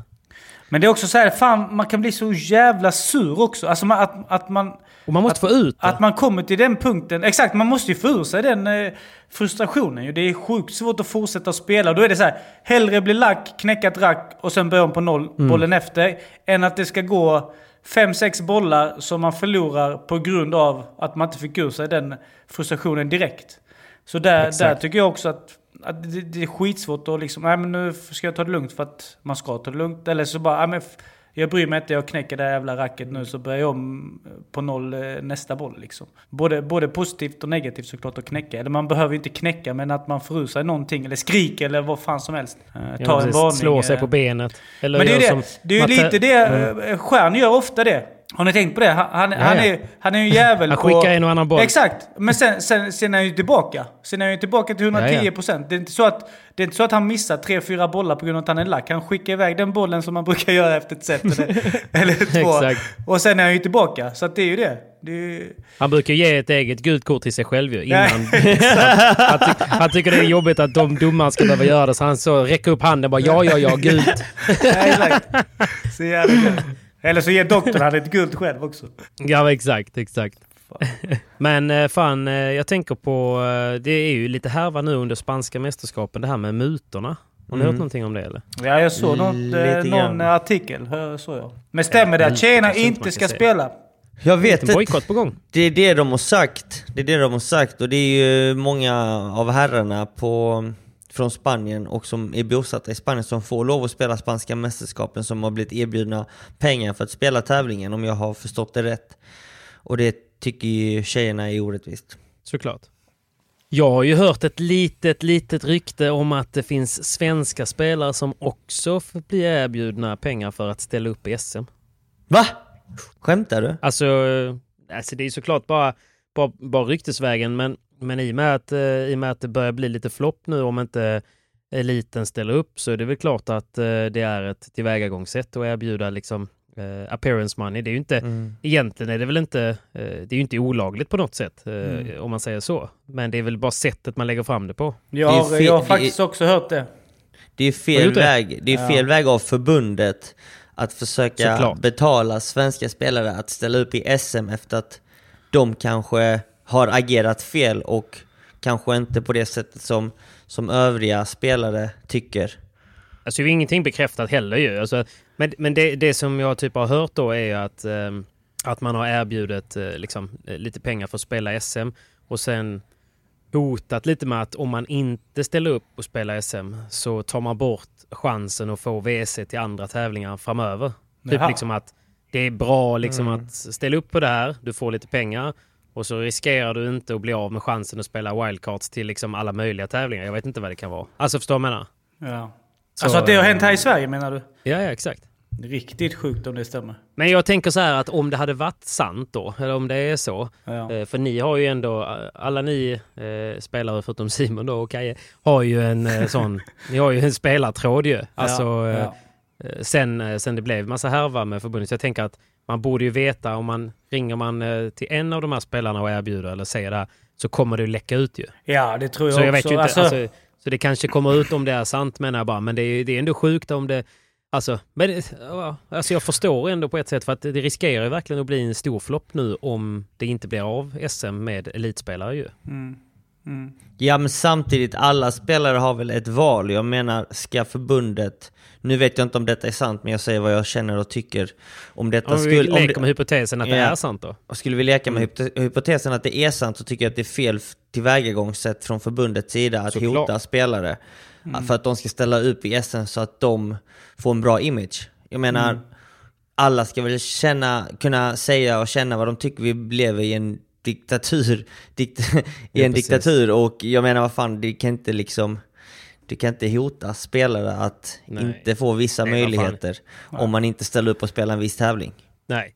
Men det är också så här, fan man kan bli så jävla sur också. Alltså man, att, att man... Och man måste att, få ut det. Att man kommer till den punkten. Exakt, man måste ju få ur sig den eh, frustrationen ju. Det är sjukt svårt att fortsätta spela. Då är det så här, hellre bli lack, knäcka ett rack och sen börja om på noll, Mm. bollen efter. Än att det ska gå fem, sex bollar som man förlorar på grund av att man inte fick ur sig den frustrationen direkt. Så där, där tycker jag också att, att det, det är skitsvårt att liksom, nej men nu ska jag ta det lugnt för att man ska ta det lugnt. Eller så bara, nej men jag bryr mig inte, jag knäcker det här jävla racket nu så börjar jag om på noll eh, nästa boll liksom. Både, både positivt och negativt såklart att knäcka. Eller man behöver ju inte knäcka men att man sig någonting eller skriker eller vad fan som helst. Eh, ta Ja, en varning. Slå sig eh. på benet. Eller Men det är det. som Det är ju lite det. Mm. Stjärn gör ofta det. Har ni tänkt på det? Han, han, han, ja. är, han är ju en jävel Han på... skickar en och annan boll. Exakt. Men sen, sen, sen är han ju tillbaka. Sen är han ju tillbaka till 110 procent. Det, är inte så att, det är inte så att han missar tre, fyra bollar på grund av att han är lack. Han skickar iväg den bollen som man brukar göra efter ett set eller, eller två. Exakt. Och sen är han ju tillbaka. Så det är ju det. det är ju... Han brukar ge ett eget gult kort till sig själv ju, innan. Han, ty han tycker det är jobbigt att de domare ska behöva göra det, så han så räcker upp handen och bara ja, ja, ja, gult. Nej, exakt. Så jävla. Eller så ger doktorn han ett gult själv också. Ja, exakt, exakt. Men eh, fan, eh, jag tänker på, eh, det är ju lite härva nu under spanska mästerskapen, det här med mutorna. Har ni hört någonting om det eller? Ja, jag såg något, Lite någon grann. artikel. hör- såg jag. Men stämmer det att tjejerna inte ska säga. spela? Jag vet inte. bojkott på gång. Det är det de har sagt. Det är det de har sagt och det är ju många av herrarna på, från Spanien och som är bosatta i Spanien som får lov att spela spanska mästerskapen som har blivit erbjudna pengar för att spela tävlingen om jag har förstått det rätt. Och det tycker ju tjejerna är orättvist. Såklart. Jag har ju hört ett litet, litet rykte om att det finns svenska spelare som också blir erbjudna pengar för att ställa upp i SM. Va? Skämtar du? Alltså, eh, alltså det är såklart bara, bara, bara ryktesvägen, men, men i, och med att, eh, i och med att det börjar bli lite flopp nu om inte eliten ställer upp så är det väl klart att eh, det är ett tillvägagångssätt att erbjuda liksom eh, appearance money. Det är ju inte, egentligen är det väl inte, eh, det är ju inte olagligt på något sätt eh, om man säger så. Men det är väl bara sättet man lägger fram det på. Jag Det har, jag har det är- faktiskt också hört det. Det är fel det? väg, det är fel väg av förbundet att försöka Såklart. betala svenska spelare att ställa upp i SM efter att de kanske har agerat fel och kanske inte på det sättet som, som övriga spelare tycker. Alltså det är ingenting bekräftat heller ju. Alltså, men men det, det som jag typ har hört då är att, ehm, att man har erbjudit eh, liksom, eh, lite pengar för att spela SM och sen hotat lite med att om man inte ställer upp och spelar SM så tar man bort chansen att få WC till andra tävlingar framöver. Typ Jaha. liksom att det är bra liksom Mm. att ställa upp på det här, du får lite pengar och så riskerar du inte att bli av med chansen att spela wildcards till liksom alla möjliga tävlingar. Jag vet inte vad det kan vara. Alltså förstår du vad jag menar? Ja. Så, alltså att det har eh, hänt här i Sverige menar du? Ja, ja exakt. Riktigt sjukt om det stämmer. Men jag tänker så här att om det hade varit sant då, eller om det är så. Ja. eh, För ni har ju ändå, eh, alla ni eh, spelare förutom Simon då och Kaje, har ju en eh, sån, ni har ju en spelartråd ju. Alltså ja, eh, ja. Eh, sen, eh, sen det blev massa härva med förbundet. Så jag tänker att man borde ju veta om man ringer man eh, till en av de här spelarna och erbjuder eller säger det här, så kommer det ju läcka ut ju. ja, det tror jag Så jag också. vet ju inte, Alltså, alltså, så det kanske kommer ut om det är sant menar jag bara, men det är, det är ändå sjukt om det Alltså, men, det- alltså jag förstår ändå på ett sätt för att det riskerar ju verkligen att bli en stor flopp nu om det inte blir av SM med elitspelare ju. mm, mm. Ja men samtidigt, alla spelare har väl ett val. Jag menar, ska förbundet... Nu vet jag inte om detta är sant, men jag säger vad jag känner och tycker om detta. Om vi Skulle- om leker det- med hypotesen att det Ja. är sant då. Och skulle vi leka med Mm. hypote- hypotesen att det är sant så tycker jag att det är fel tillvägagångssätt från förbundets sida att Såklart. hota spelare. För att de ska ställa upp i SM så att de får en bra image. Jag menar, alla ska väl känna, kunna säga och känna vad de tycker. Vi lever i en diktatur, dikt, i Ja, en precis. diktatur och jag menar vad fan, det kan inte liksom du kan inte hota spelare att Nej. inte få vissa Nej, möjligheter om man inte ställer upp och spelar en viss tävling. Nej.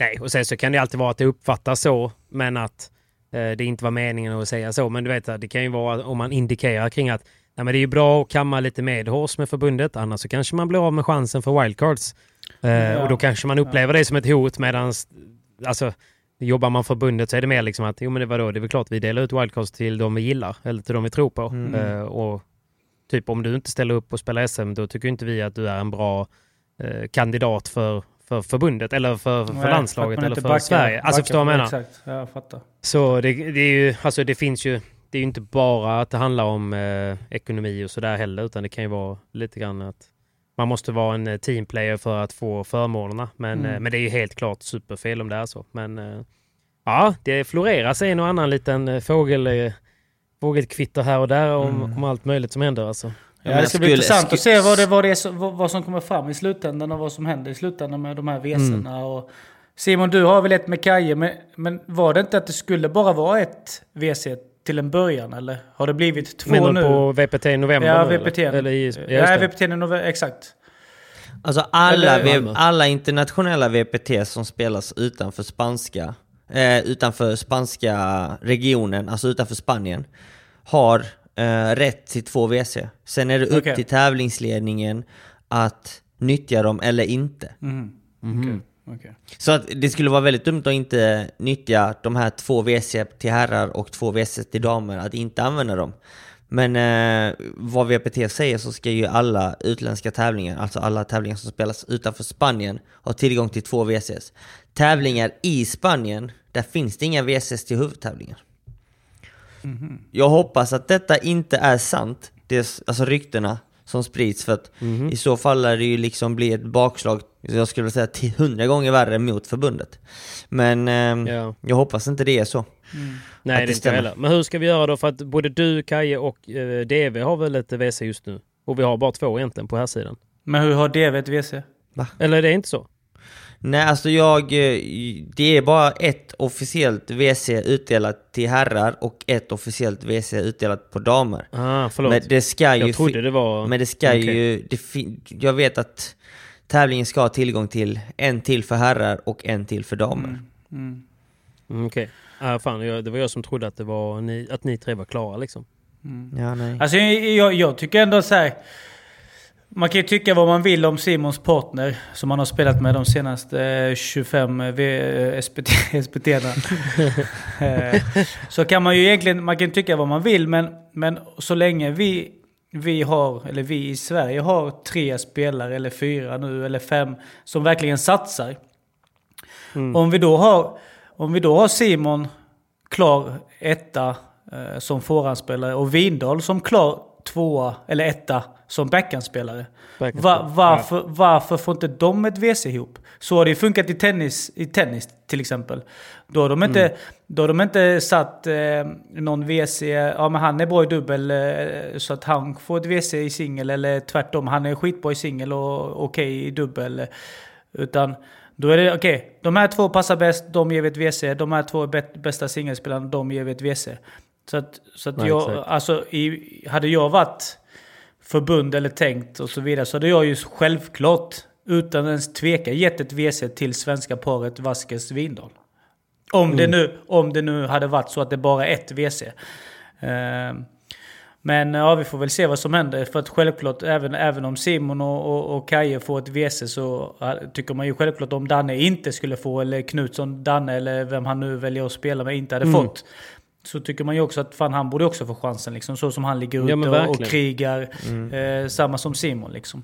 Nej, och sen så kan det alltid vara att det uppfattas så, men att eh, det inte var meningen att säga så. Men du vet, det kan ju vara om man indikerar kring att nej, men det är ju bra att kamma lite medhårs med förbundet, annars så kanske man blir av med chansen för wildcards. Eh, Och då kanske man upplever det som ett hot medan alltså, jobbar man förbundet så är det mer liksom att jo men det var då det är väl klart vi delar ut wildcards till de vi gillar eller till de vi tror på. Eh, och typ om du inte ställer upp och spelar SM då tycker inte vi att du är en bra eh, kandidat för, för förbundet eller för, för Nej, landslaget eller för backar- Sverige. Alltså förstår du vad jag menar? Exakt, ja, jag fattar. Så det, det är ju, alltså det finns ju, det är ju inte bara att det handlar om eh, ekonomi och sådär heller, utan det kan ju vara lite grann att man måste vara en eh, teamplayer för att få förmånerna. Men, Mm. eh, men det är ju helt klart superfel om det är så. Men eh, ja, det floreras en och annan liten fågel, fågelkvitter här och där om, Mm. om allt möjligt som händer alltså. Ja, det ska bli skulle- intressant att se vad, det, vad, det vad, vad som kommer fram i slutändan och vad som händer i slutändan med de här VC'na. Mm. Och Simon, du har väl ett med Kaje, men, men var det inte att det skulle bara vara ett VC till en början? Eller har det blivit två Menar nu? på VPT i november ja, nu, VPT. Eller? eller i, ja, ja. VPT i november, exakt. Alltså alla, Eller- alla internationella VPT som spelas utanför spanska, eh, utanför spanska regionen, alltså utanför Spanien, har eh, rätt till två WC. Sen är det upp Okej. till tävlingsledningen att nyttja dem eller inte. Mhm. Mhm. Okej, okej. Så att det skulle vara väldigt dumt att inte nyttja de här två WC till herrar och två WC till damer, att inte använda dem. Men eh, vad VPT säger så ska ju alla utländska tävlingar, alltså alla tävlingar som spelas utanför Spanien, ha tillgång till två WCs. Tävlingar i Spanien, där finns det inga WCs till huvudtävlingar. Jag hoppas att detta inte är sant, det är, alltså ryktena som sprids, för att i så fall lär det ju liksom bli ett bakslag, jag skulle säga till hundra gånger värre mot förbundet. Men ehm, Ja. jag hoppas inte det är så. Nej, att det det inte stämmer. heller. Men hur ska vi göra då? För att både du, Kaje och eh, DV har väl ett WC just nu? Och vi har bara två egentligen på här sidan. Men hur har DV ett WC? Eller är det inte så? Nej, alltså jag... eh, Det är bara ett officiellt WC utdelat till herrar och ett officiellt WC utdelat på damer. Ah, förlåt. Men det ska ju... jag trodde det var... Men det ska Okej. ju... Det fin- jag vet att tävlingen ska ha tillgång till en till för herrar och en till för damer. Mm. Mm, Okej. Ah, fan, jag, det var jag som trodde att, det var ni, att ni tre var klara liksom. Ja, nej. Alltså jag, jag, tycker ändå så här. Man kan ju tycka vad man vill om Simons partner som han har spelat med de senaste eh, 25 v, eh, SPT. Eh, så kan man ju egentligen, man kan tycka vad man vill men, men så länge vi, vi har, eller vi i Sverige har tre spelare eller fyra nu eller fem som verkligen satsar. Om, vi då har, om vi då har Simon klar etta eh, som förhandsspelare och Vindal som klar tvåa eller etta som backhandspelare. Backhand- Va, varför, varför får inte de ett WC ihop? Så har det ju funkat i tennis, i tennis till exempel. Då har de inte, Mm. då har de inte satt eh, någon WC, ja men han är bra i dubbel eh, så att han får ett WC i singel eller tvärtom, han är skitbra i singel och okej i dubbel. Utan då är det okej, de här två passar bäst, de ger vi ett WC. De här två är bä- bästa singelspelarna, de ger vi ett WC. Så att, så att Ja, jag, exakt. alltså i, hade jag varit förbund eller tänkt och så vidare så hade jag ju självklart utan ens tveka gett ett WC till svenska paret Vasquez Vindal. Om, det nu, om det nu hade varit så att det bara är ett WC. Ehm, men ja, vi får väl se vad som händer. För att självklart, även, även om Simon och, och, och Kaje får ett WC så tycker man ju självklart om Danne inte skulle få, eller Knutsson, Danne eller vem han nu väljer att spela med inte hade Mm. fått. Så tycker man ju också att fan han borde också få chansen liksom. Så som han ligger Ja, ute men och, och krigar. Eh, samma som Simon liksom.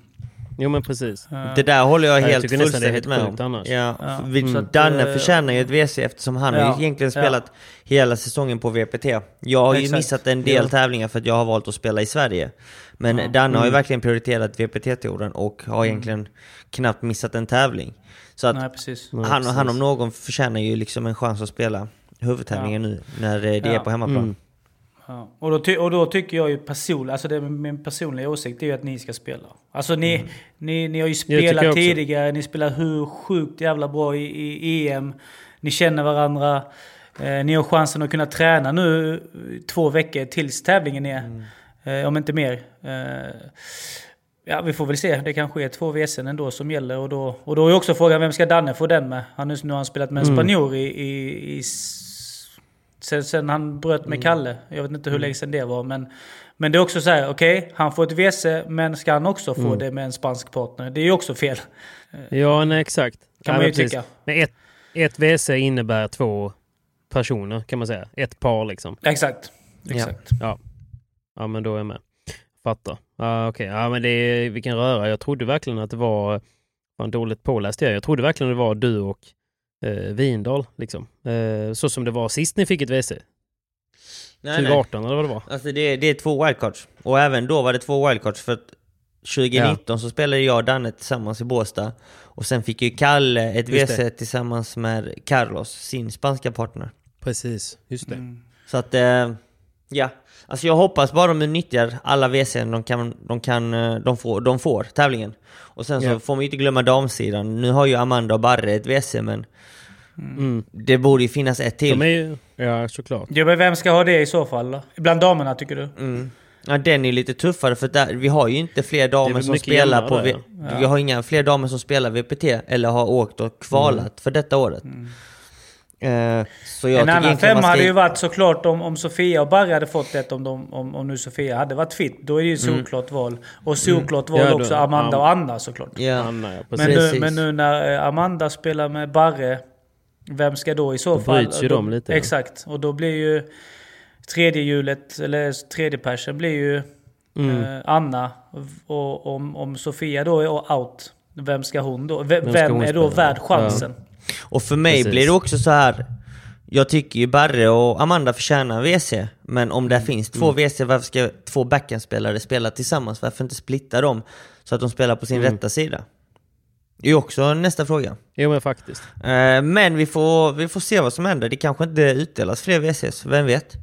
Jo men precis. Det där håller jag Ja, jag helt är fullständigt helt med om. annars. Ja, Ja. Så att, Danne eh, förtjänar ju ett WC eftersom han har Ja. ju egentligen Ja. spelat hela säsongen på VPT. Jag har ju Exakt. missat en del Ja. tävlingar för att jag har valt att spela i Sverige. Men Ja. Danne har ju Mm. verkligen prioriterat VPT-touren och har egentligen knappt missat en tävling. Så att Nej, precis. Nej, han, han om någon förtjänar ju liksom en chans att spela huvudtävlingen nu när eh, det är Ja. på hemmaplan. Mm. Ja. Och, då ty- och då tycker jag ju personligen, alltså det är min personliga åsikt, är ju att ni ska spela. Alltså ni, ni, ni har ju spelat tidigare, ni spelar hur sjukt jävla bra i, i EM. Ni känner varandra. Eh, ni har chansen att kunna träna nu två veckor tills tävlingen är. Eh, om inte mer. Eh, ja, vi får väl se. Det kanske är två WC'n ändå som gäller. Och då, och då är också frågan, vem ska Danne få den med? Han, nu har han spelat med en spanjor i, i, i Sen, sen han bröt med Kalle. Jag vet inte hur länge sedan det var. Men, men det är också så här, okej, han får ett WC, men ska han också få det med en spansk partner? Det är ju också fel. Ja, nej exakt. Kan ja, man ju precis. tycka. Men ett, ett WC innebär två personer kan man säga. Ett par liksom. Exakt. Ja. Exakt. Ja. Ja men då är jag med. Fattar. Ja okej. Ja men det är, vilken röra. Jag trodde verkligen att det var, fan dåligt påläst jag. Jag trodde verkligen det var du och eh, Vindal liksom. Eh, så som det var sist ni fick ett WC. Nej, nej. 2018 eller vad det var. Alltså det, det är två wildcards. Och även då var det två wildcards för att 2019 så spelade jag och Danne tillsammans i Båstad. Och sen fick ju Kalle ett WC tillsammans med Carlos, sin spanska partner. Precis, just det. Mm. Så att, eh, ja. Alltså jag hoppas bara de nyttjar alla WC'n de kan, de kan, eh, de får, de får tävlingen. Och sen så Ja. får man ju inte glömma damsidan. Nu har ju Amanda och Barre ett WC men Mm. det borde ju finnas ett till. De är ju, ja såklart. Ja, men vem ska ha det i så fall då? Bland damerna tycker du? Mm. Ja den är lite tuffare för där, vi har ju inte fler damer som spelar på... där, Vi har inga fler damer som spelar VPT eller har åkt och kvalat Mm. för detta året. Eh, så jag en annan femma ska... hade ju varit såklart om, om Sofia och Barry hade fått det, om, de, om, om nu Sofia hade varit fit. Då är det ju solklart val. Och solklart val Ja, också Amanda ja. och Anna såklart. Ja. Anna, ja, Men nu, men nu när eh, Amanda spelar med Barre, vem ska då i så Då fall... bryts ju då, de lite, ja. Exakt. Och då blir ju tredje hjulet, eller tredje persen blir ju Mm. eh, Anna. Och om, om Sofia då är out, vem ska hon då? Vem, ska vem hon är då spela? värd chansen? Och för mig Precis. blir det också så här. Jag tycker ju Barre och Amanda förtjänar WC. Men om det Mm. finns två WC, varför ska två backhandspelare spela tillsammans? Varför inte splitta dem? Så att de spelar på sin Mm. rätta sida. Det är ju också nästa fråga. Jo men faktiskt. Eh, Men vi får, vi får se vad som händer. Det kanske inte utdelas fler WCs, vem vet?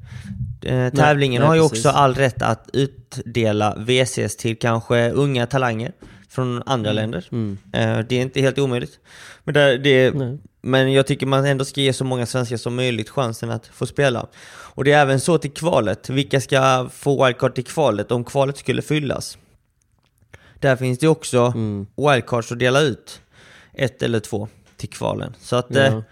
Eh, Tävlingen nej, har ju precis. också all rätt att utdela WCs till kanske unga talanger från andra länder. Mm. Eh, Det är inte helt omöjligt. Men, där, det, Nej. Men jag tycker man ändå ska ge så många svenskar som möjligt chansen att få spela. Och det är även så till kvalet. Vilka ska få wildcard till kvalet om kvalet skulle fyllas? Där finns det också Mm. wildcards att dela ut. Ett eller två till kvalen. Så att Ja. eh, eh,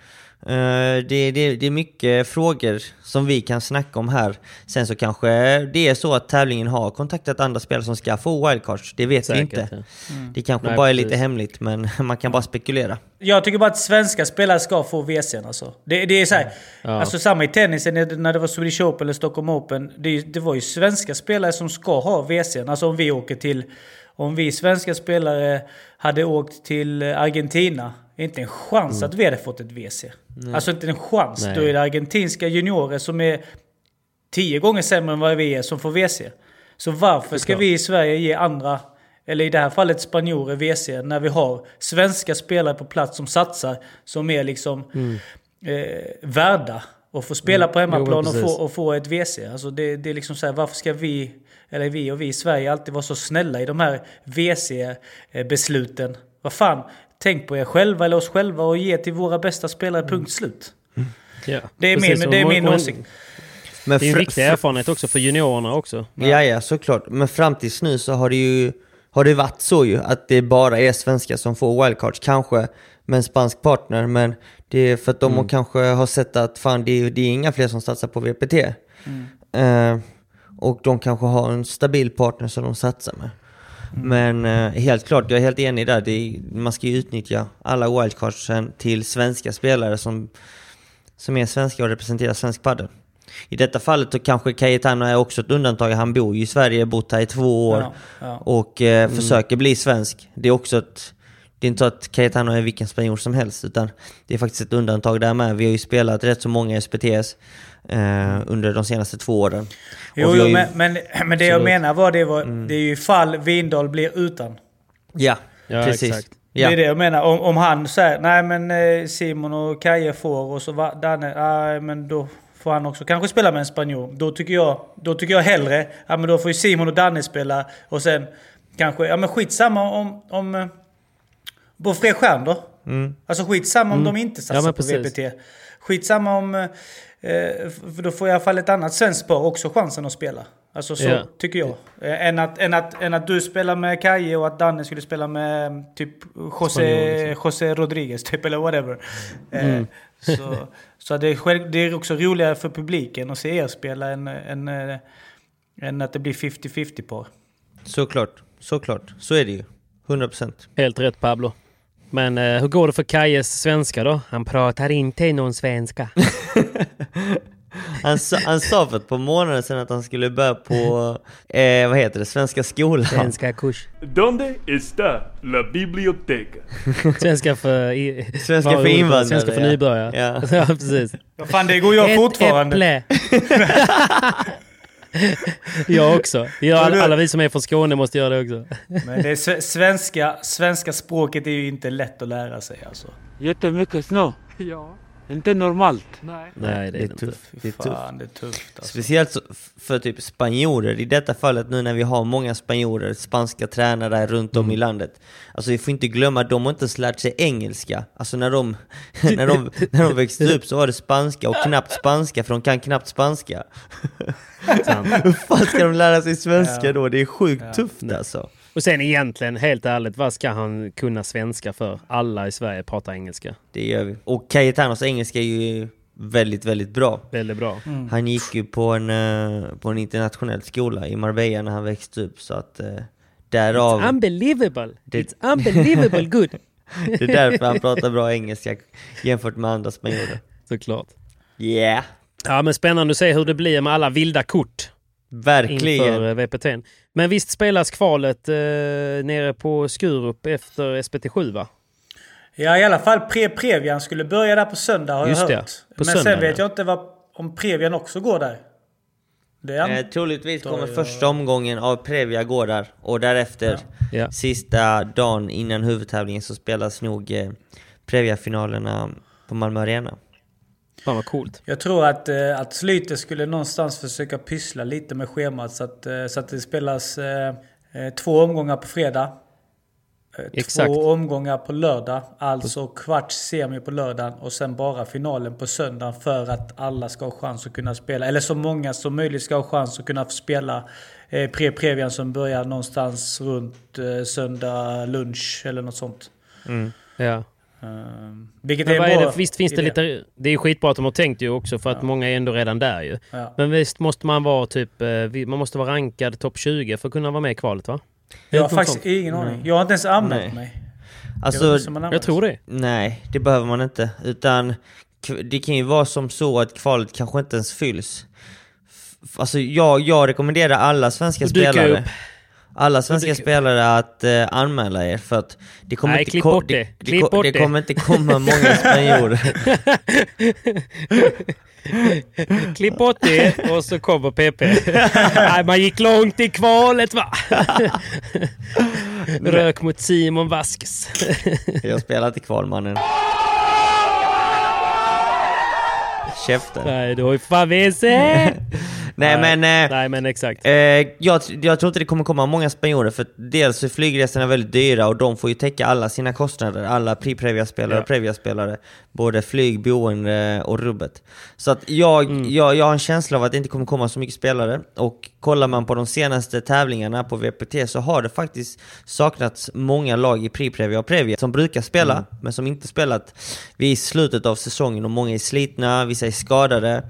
det, det, det är mycket frågor som vi kan snacka om här. Sen så kanske det är så att tävlingen har kontaktat andra spelare som ska få wildcards. Det vet vi Säkert. inte. ja. Det kanske Nej, bara är precis. lite hemligt men man kan bara spekulera. Jag tycker bara att svenska spelare ska få WC'n alltså. Det, det är så här, Ja. alltså samma i tennisen när det var Swedish Open eller Stockholm Open. Det, det var ju svenska spelare som ska ha WC'n. Alltså om vi åker till... Om vi svenska spelare hade åkt till Argentina. Inte en chans att vi hade fått ett WC. Alltså inte en chans. Nej. Då är det argentinska juniorer som är tio gånger sämre än vad vi är som får WC. Så varför ska vi i Sverige ge andra, eller i det här fallet spanjorer, WC, när vi har svenska spelare på plats som satsar, som är liksom eh, värda att få spela på hemmaplan Mm. Jo, och, få, och få ett WC. Alltså det, det är liksom så här, varför ska vi, eller vi och vi i Sverige alltid vara så snälla i de här WC-besluten? Vad fan, tänk på er själva eller oss själva och ge till våra bästa spelare, Mm. punkt slut. Ja, Det är precis. min, det är min åsikt. Men Det är en viktig erfarenhet också för juniorerna också. Ja, ja, såklart. Men fram tills nu så har det ju har det varit så ju att det bara är svenskar som får wildcards. Kanske med en spansk partner, men det är för att de Mm. kanske har sett att fan, det är, det är inga fler som satsar på VPT. Mm. Eh, och de kanske har en stabil partner som de satsar med. Mm. Men eh, helt klart, jag är helt enig där. Det är, man ska ju utnyttja alla wildcardsen till svenska spelare som, som är svenska och representerar svensk padel. I detta fallet så kanske Cayetano är också ett undantag. Han bor ju i Sverige, bott här i två år Ja, ja. och eh, försöker bli svensk. Det är också ett... Det är inte så att Cayetano är vilken spanjor som helst, utan det är faktiskt ett undantag där med. Vi har ju spelat rätt så många SPTS eh, under de senaste två åren. Jo, ju- men, men, men det jag menar var det, var, det är ju ifall Vindal blir utan. Ja, Ja, precis. exakt. Ja. Det är det jag menar. Om, om han säger nej men eh, Simon och Kaje får och så va, Danne, nej men då får han också kanske spela med en spanjor. Då tycker jag, då tycker jag hellre, ja men då får ju Simon och Danne spela och sen kanske, ja men skitsamma om, om eh, på fler stjärn då. Alltså skitsamma om de inte satsar Mm. Ja, på. VPT. Skitsamma om, eh, för då får i alla fall ett annat svenskt par också chansen att spela. Alltså så Ja. tycker jag. Eh, än, att, än, att, än att du spelar med Kaje och att Danne skulle spela med mm, typ José, liksom. José Rodriguez typ eller whatever. Eh, Mm. så så det, är själv, det är också roligare för publiken att se er spela än, än, eh, än att det blir 50-50 par. Såklart, såklart. Så är det ju. 100%. Helt rätt Pablo. Men eh, hur går det för Kajes svenska då? Han pratar inte någon svenska. Han sa, han sa för ett par månader sedan att han skulle börja på, eh, vad heter det, Svenska skolan. Svenska kurs. ¿Dónde está la biblioteca? Svenska för... I, Svenska för invandrare, Svenska för ja. nybörjare. Ja. ja precis. Vad fan, det går jag Ett fortfarande. äpple. jag också. Ja, alla, alla vi som är från Skåne måste göra det också. Men det är svenska, svenska språket är ju inte lätt att lära sig alltså. Jättemycket snö. Ja. Inte normalt. Nej, det är Det det är tufft. Det är tufft. det är tufft alltså. Speciellt för typ spanjorer, i detta fallet nu när vi har många spanjorer, spanska tränare runt om i landet. Alltså vi får inte glömma att de har inte ens lärt sig engelska. Alltså när de, när de, när de växte upp så var det spanska och knappt spanska, för de kan knappt spanska. Hur fan ska de lära sig svenska Ja. då? Det är sjukt tufft alltså. Och sen egentligen, helt ärligt, vad ska han kunna svenska för? Alla i Sverige pratar engelska. Det gör vi. Och Cayetanos engelska är ju väldigt, väldigt bra. Väldigt bra. Han gick ju på en, eh, på en internationell skola i Marbella när han växte upp så att eh, därav... Unbelievable! Det- It's unbelievable good! Det är därför han pratar bra engelska jämfört med andra spanjorer. Såklart. Yeah! Ja men spännande att se hur det blir med alla vilda kort Verkligen! inför eh, VPT. Men visst spelas kvalet eh, nere på Skurup efter SPT7 va? Ja, i alla fall Pre-Previan skulle börja där på söndag har Just jag det, hört. på Men söndag, sen vet ja. jag inte vad, om Previan också går där. Det är Eh, troligtvis kommer första omgången av Previa gå där och därefter Ja. sista dagen innan huvudtävlingen så spelas nog eh, Previa-finalerna på Malmö Arena. Fan vad coolt. Jag tror att, eh, att Slyter skulle någonstans försöka pyssla lite med schemat så att, eh, så att det spelas eh, två omgångar på fredag. Exakt. Två omgångar på lördag. Alltså kvarts semi på lördagen och sen bara finalen på söndagen för att alla ska ha chans att kunna spela. Eller så många som möjligt ska ha chans att kunna spela eh, pre-previan som börjar någonstans runt eh, söndag lunch eller något sånt. Ja. Um, vilket Men är är det, visst finns det idé. lite... Det är ju skitbra att de har tänkt ju också för att många är ändå redan där ju. Ja. Men visst måste man vara typ... eh, Man måste vara rankad topp 20 för att kunna vara med i kvalet va? Jag har faktiskt sånt. ingen aning. Jag har inte ens anmält Nej. mig. Alltså, Jag tror det. Nej, det behöver man inte. Utan det kan ju vara som så att kvalet kanske inte ens fylls. Alltså jag, jag rekommenderar alla svenska spelare upp. Alla svenska spelare att eh, anmäla er för att det kommer Nej, inte ko- det. det, ko- det det. kommer inte komma många spanjorer. Klipp bort det och så kommer PP. Nej, man gick långt i kvalet va? Rök mot Simon Vasquez. Jag spelar inte kval mannen. Käften. Nej, du har ju fan WC! Nej men... Eh, Nej men exakt. Eh, jag, jag tror inte det kommer komma många spanjorer för dels är flygresorna väldigt dyra och de får ju täcka alla sina kostnader, alla Pri-Previa-spelare Ja. och Previa-spelare. Både flyg, boende och rubbet. Så att jag, jag, jag har en känsla av att det inte kommer komma så mycket spelare och kollar man på de senaste tävlingarna på VPT så har det faktiskt saknats många lag i Pri-Previa och Previa som brukar spela men som inte spelat vid slutet av säsongen och många är slitna, vissa är skadade.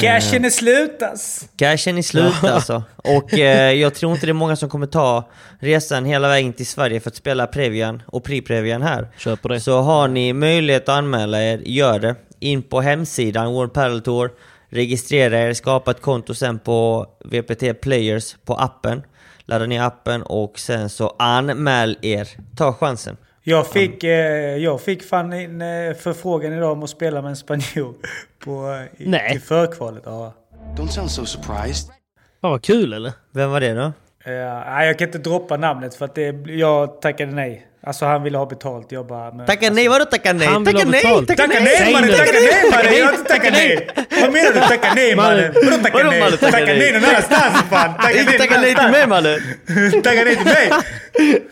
Cashen är slutas! Cashen är slut alltså. Och eh, jag tror inte det är många som kommer ta resan hela vägen till Sverige för att spela Previan och Pri-Previan här. Kör på det. Så har ni möjlighet att anmäla er, gör det. In på hemsidan World Padel Tour, registrera er, skapa ett konto sen på VPT Players på appen. Ladda ner appen och sen så anmäl er. Ta chansen. Jag fick, eh, jag fick fan en eh, förfrågan idag om att spela med en spanjor på, eh, i, Nej. till förkvalet. Ja. Don't sound so surprised. Fan vad kul eller? Vem var det då? Nej, jag kan inte droppa namnet för att det, jag tackade nej. Alltså han ville ha betalt. Jag bara... Men, Tacka alltså, nej, vadå tacka nej? Han Tacka nej! Tacka Tacka nej! nej mannen! Tacka nej mannen! Jag har inte Tacka tackat nej! Vad menar du tacka nej mannen? Vadå tacka nej? tacka Tacka nej? nej någon annanstans för fan! Tacka Inte nej tacka någon nej till mig mannen! Tacka nej till mig!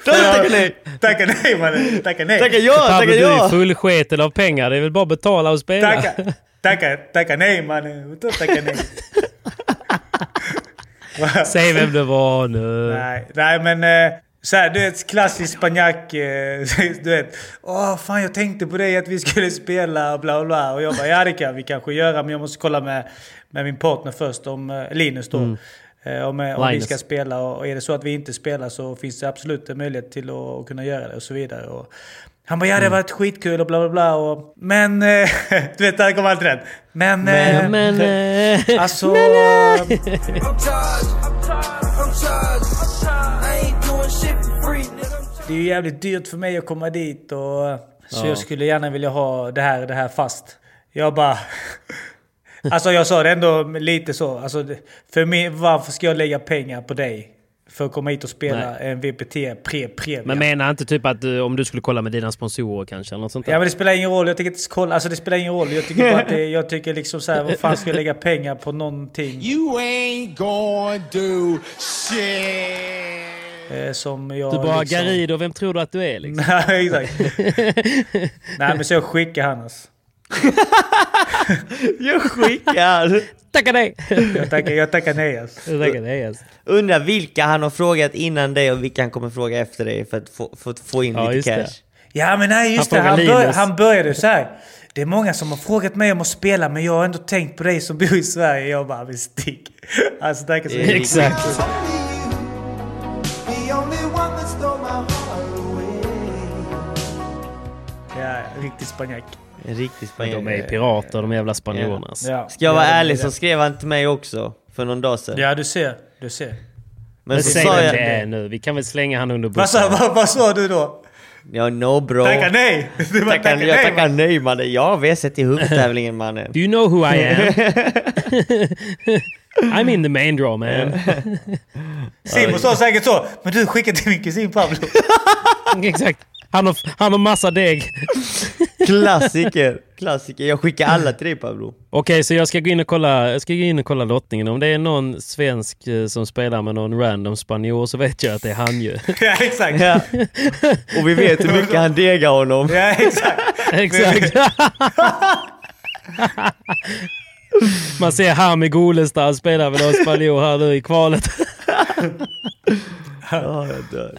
Tacka nej! Tacka nej mannen! Tacka nej! Tacka ja! Tacka du är ja! fullsketen av pengar. Det är väl bara att betala och spela. Tacka! Tacka! Tacka nej mannen! Vadå tacka nej? Säg vem det var nu. Nej, nej men... Så här, du vet, klassisk spanjack. Eh, du vet. Åh, fan jag tänkte på dig att vi skulle spela och bla bla. Och jag bara, ja det kan vi kanske göra. Men jag måste kolla med, med min partner först, om eh, Linus då. Eh, om om vi ska spela. Och är det så att vi inte spelar så finns det absolut en möjlighet till att, kunna göra det och så vidare. Och, han bara, ja det har varit skitkul och bla bla bla. Och, men, du vet, där kommer alltid den. Men, eh, Men... eh, alltså... Det är ju jävligt dyrt för mig att komma dit och... Så jag skulle gärna vilja ha det här, det här fast. Jag bara... Alltså jag sa det ändå lite så. Alltså, för mig, varför ska jag lägga pengar på dig? För att komma hit och spela en VPT pre premia Men menar inte typ att du, om du skulle kolla med dina sponsorer kanske? Eller något sånt där? Ja men det spelar ingen roll. Jag tycker inte kolla. Alltså det spelar ingen roll. Jag tycker bara att det, jag tycker liksom så här, vad fan ska jag lägga pengar på någonting You ain't gonna do shit. Eh, som jag... Du bara liksom... Garido, vem tror du att du är liksom? Nej, exakt. Nej, men så jag skickar Hannes. Jag skickar! Tacka nej! Jag tackar, jag tackar nej alltså. Jag tackar nej alltså. Undrar vilka han har frågat innan dig och vilka han kommer fråga efter dig för att få, för att få in Ja, lite just det. cash. Ja, men nej, just Han det. Han, bör, han började så här. Det är många som har frågat mig om att spela, men jag har ändå tänkt på dig som bor i Sverige. Jag bara, men stick. Alltså, tackar så mycket. Exakt. Riktig spanjack. En riktig spanjor. de är pirater de jävla spanjorerna. alltså. Ja. Ska jag vara Ja, ärlig så skrev han till mig också för någon dag sedan. Ja, du ser. Du ser. Men Men så säg sa jag... det nu. Vi kan väl slänga han under Vad sa, bussen. vad, vad sa du då? Ja, no bro. Tacka nej! Du bara Tackar, tackar jag nej. tackar nej mannen. Jag har WC till huvudtävlingen mannen. Do you know who I am? I'm in the main draw man. Simon sa säkert så. Men du, skicka till min kusin Pablo. Exakt. Han har, han har massa deg. Klassiker! Klassiker. Jag skickar alla till dig Pablo. Okej, så jag ska gå in och kolla, jag ska gå in och kolla lottningen. Om det är någon svensk eh, som spelar med någon random spanjor så vet jag att det är han ju. ja, exakt. Ja. Och vi vet hur mycket han degar honom. Ja, exakt. Exakt. Man ser Hami Golestad spela med någon spanjor här nu i kvalet. Ja, jag dör.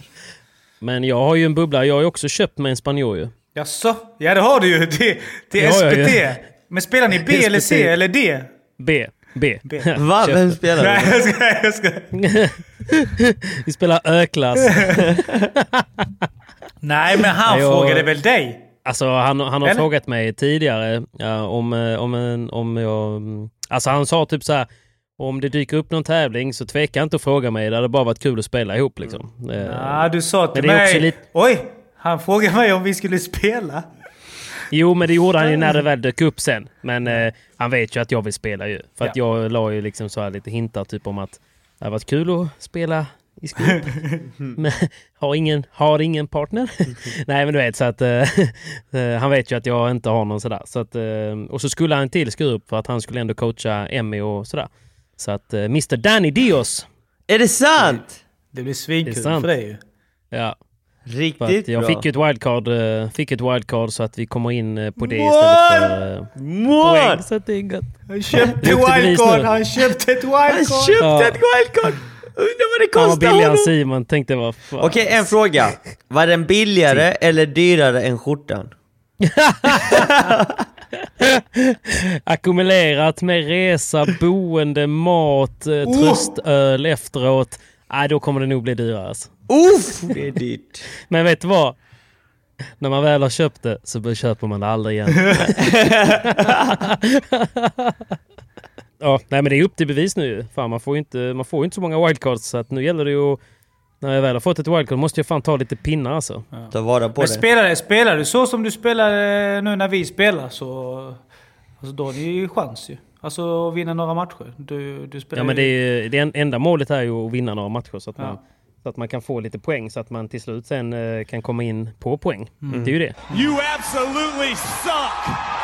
Men jag har ju en bubbla. Jag har ju också köpt mig en spanjor ju. Jaså? Ja, det har du ju. Till, till jag SPT. ju. Men spelar ni B eller C eller D? B. B. B. Va? Köpte. Vem spelar Nej, du? jag ska, jag ska. Vi spelar Ö-klass. Nej, men han Nej, jag- frågade väl dig? Alltså han, han har Eller? frågat mig tidigare ja, om, eh, om, en, om jag... Alltså han sa typ så här. Och om det dyker upp någon tävling så tveka inte att fråga mig. Det hade bara varit kul att spela ihop liksom. Eh, Ja, du sa till mig... lite- Oj! Han frågade mig om vi skulle spela. Jo, men det gjorde han ju när det väl dök upp sen. Men eh, han vet ju att jag vill spela ju. För att jag la ju liksom så här lite hintar typ om att det hade varit kul att spela i Skurup. men har ingen, har ingen partner. Nej, men du vet så att eh, eh, han vet ju att jag inte har någon sådär. Så att, eh, och så skulle han till Skurup för att han skulle ändå coacha Emmy och sådär. Så att eh, Mr Danny Dios. Är det sant? Det blir svinkul för dig ju. Ja. Riktigt jag bra. fick ju ett wildcard, eh, fick ett wildcard så att vi kommer in eh, på det What? istället för eh, What? poäng. Så att det är gött. Han köpte wildcard! Han köpte ett Han wildcard! köpte Ja. ett wildcard! Undrar vad det Han var kostar billigare än honom! Simon. Tänkte vad fan. Okej, en fråga. Var den billigare eller dyrare än skjortan? Ackumulerat med resa, boende, mat, eh, tröstöl efteråt. Nej, då kommer det nog bli dyrare alltså. Uff, det är dyrt. Men vet du vad? När man väl har köpt det så köper man det aldrig igen. ja, nej men det är upp till bevis nu. Fan, man får ju inte, man får ju inte så många wildcards så att nu gäller det ju att... När jag väl har fått ett wildcard måste jag fan ta lite pinnar alltså. Ta vara på Men det. spelar, spelar du så som du spelar eh, nu när vi spelar så... Alltså då har ni ju chans ju. Alltså att vinna några matcher. Du, du spelar Ja men det, är, det en- enda målet är ju att vinna några matcher så att, man, Ja. så att man kan få lite poäng så att man till slut sen eh, kan komma in på poäng. Mm. Det är ju det. You absolutely suck!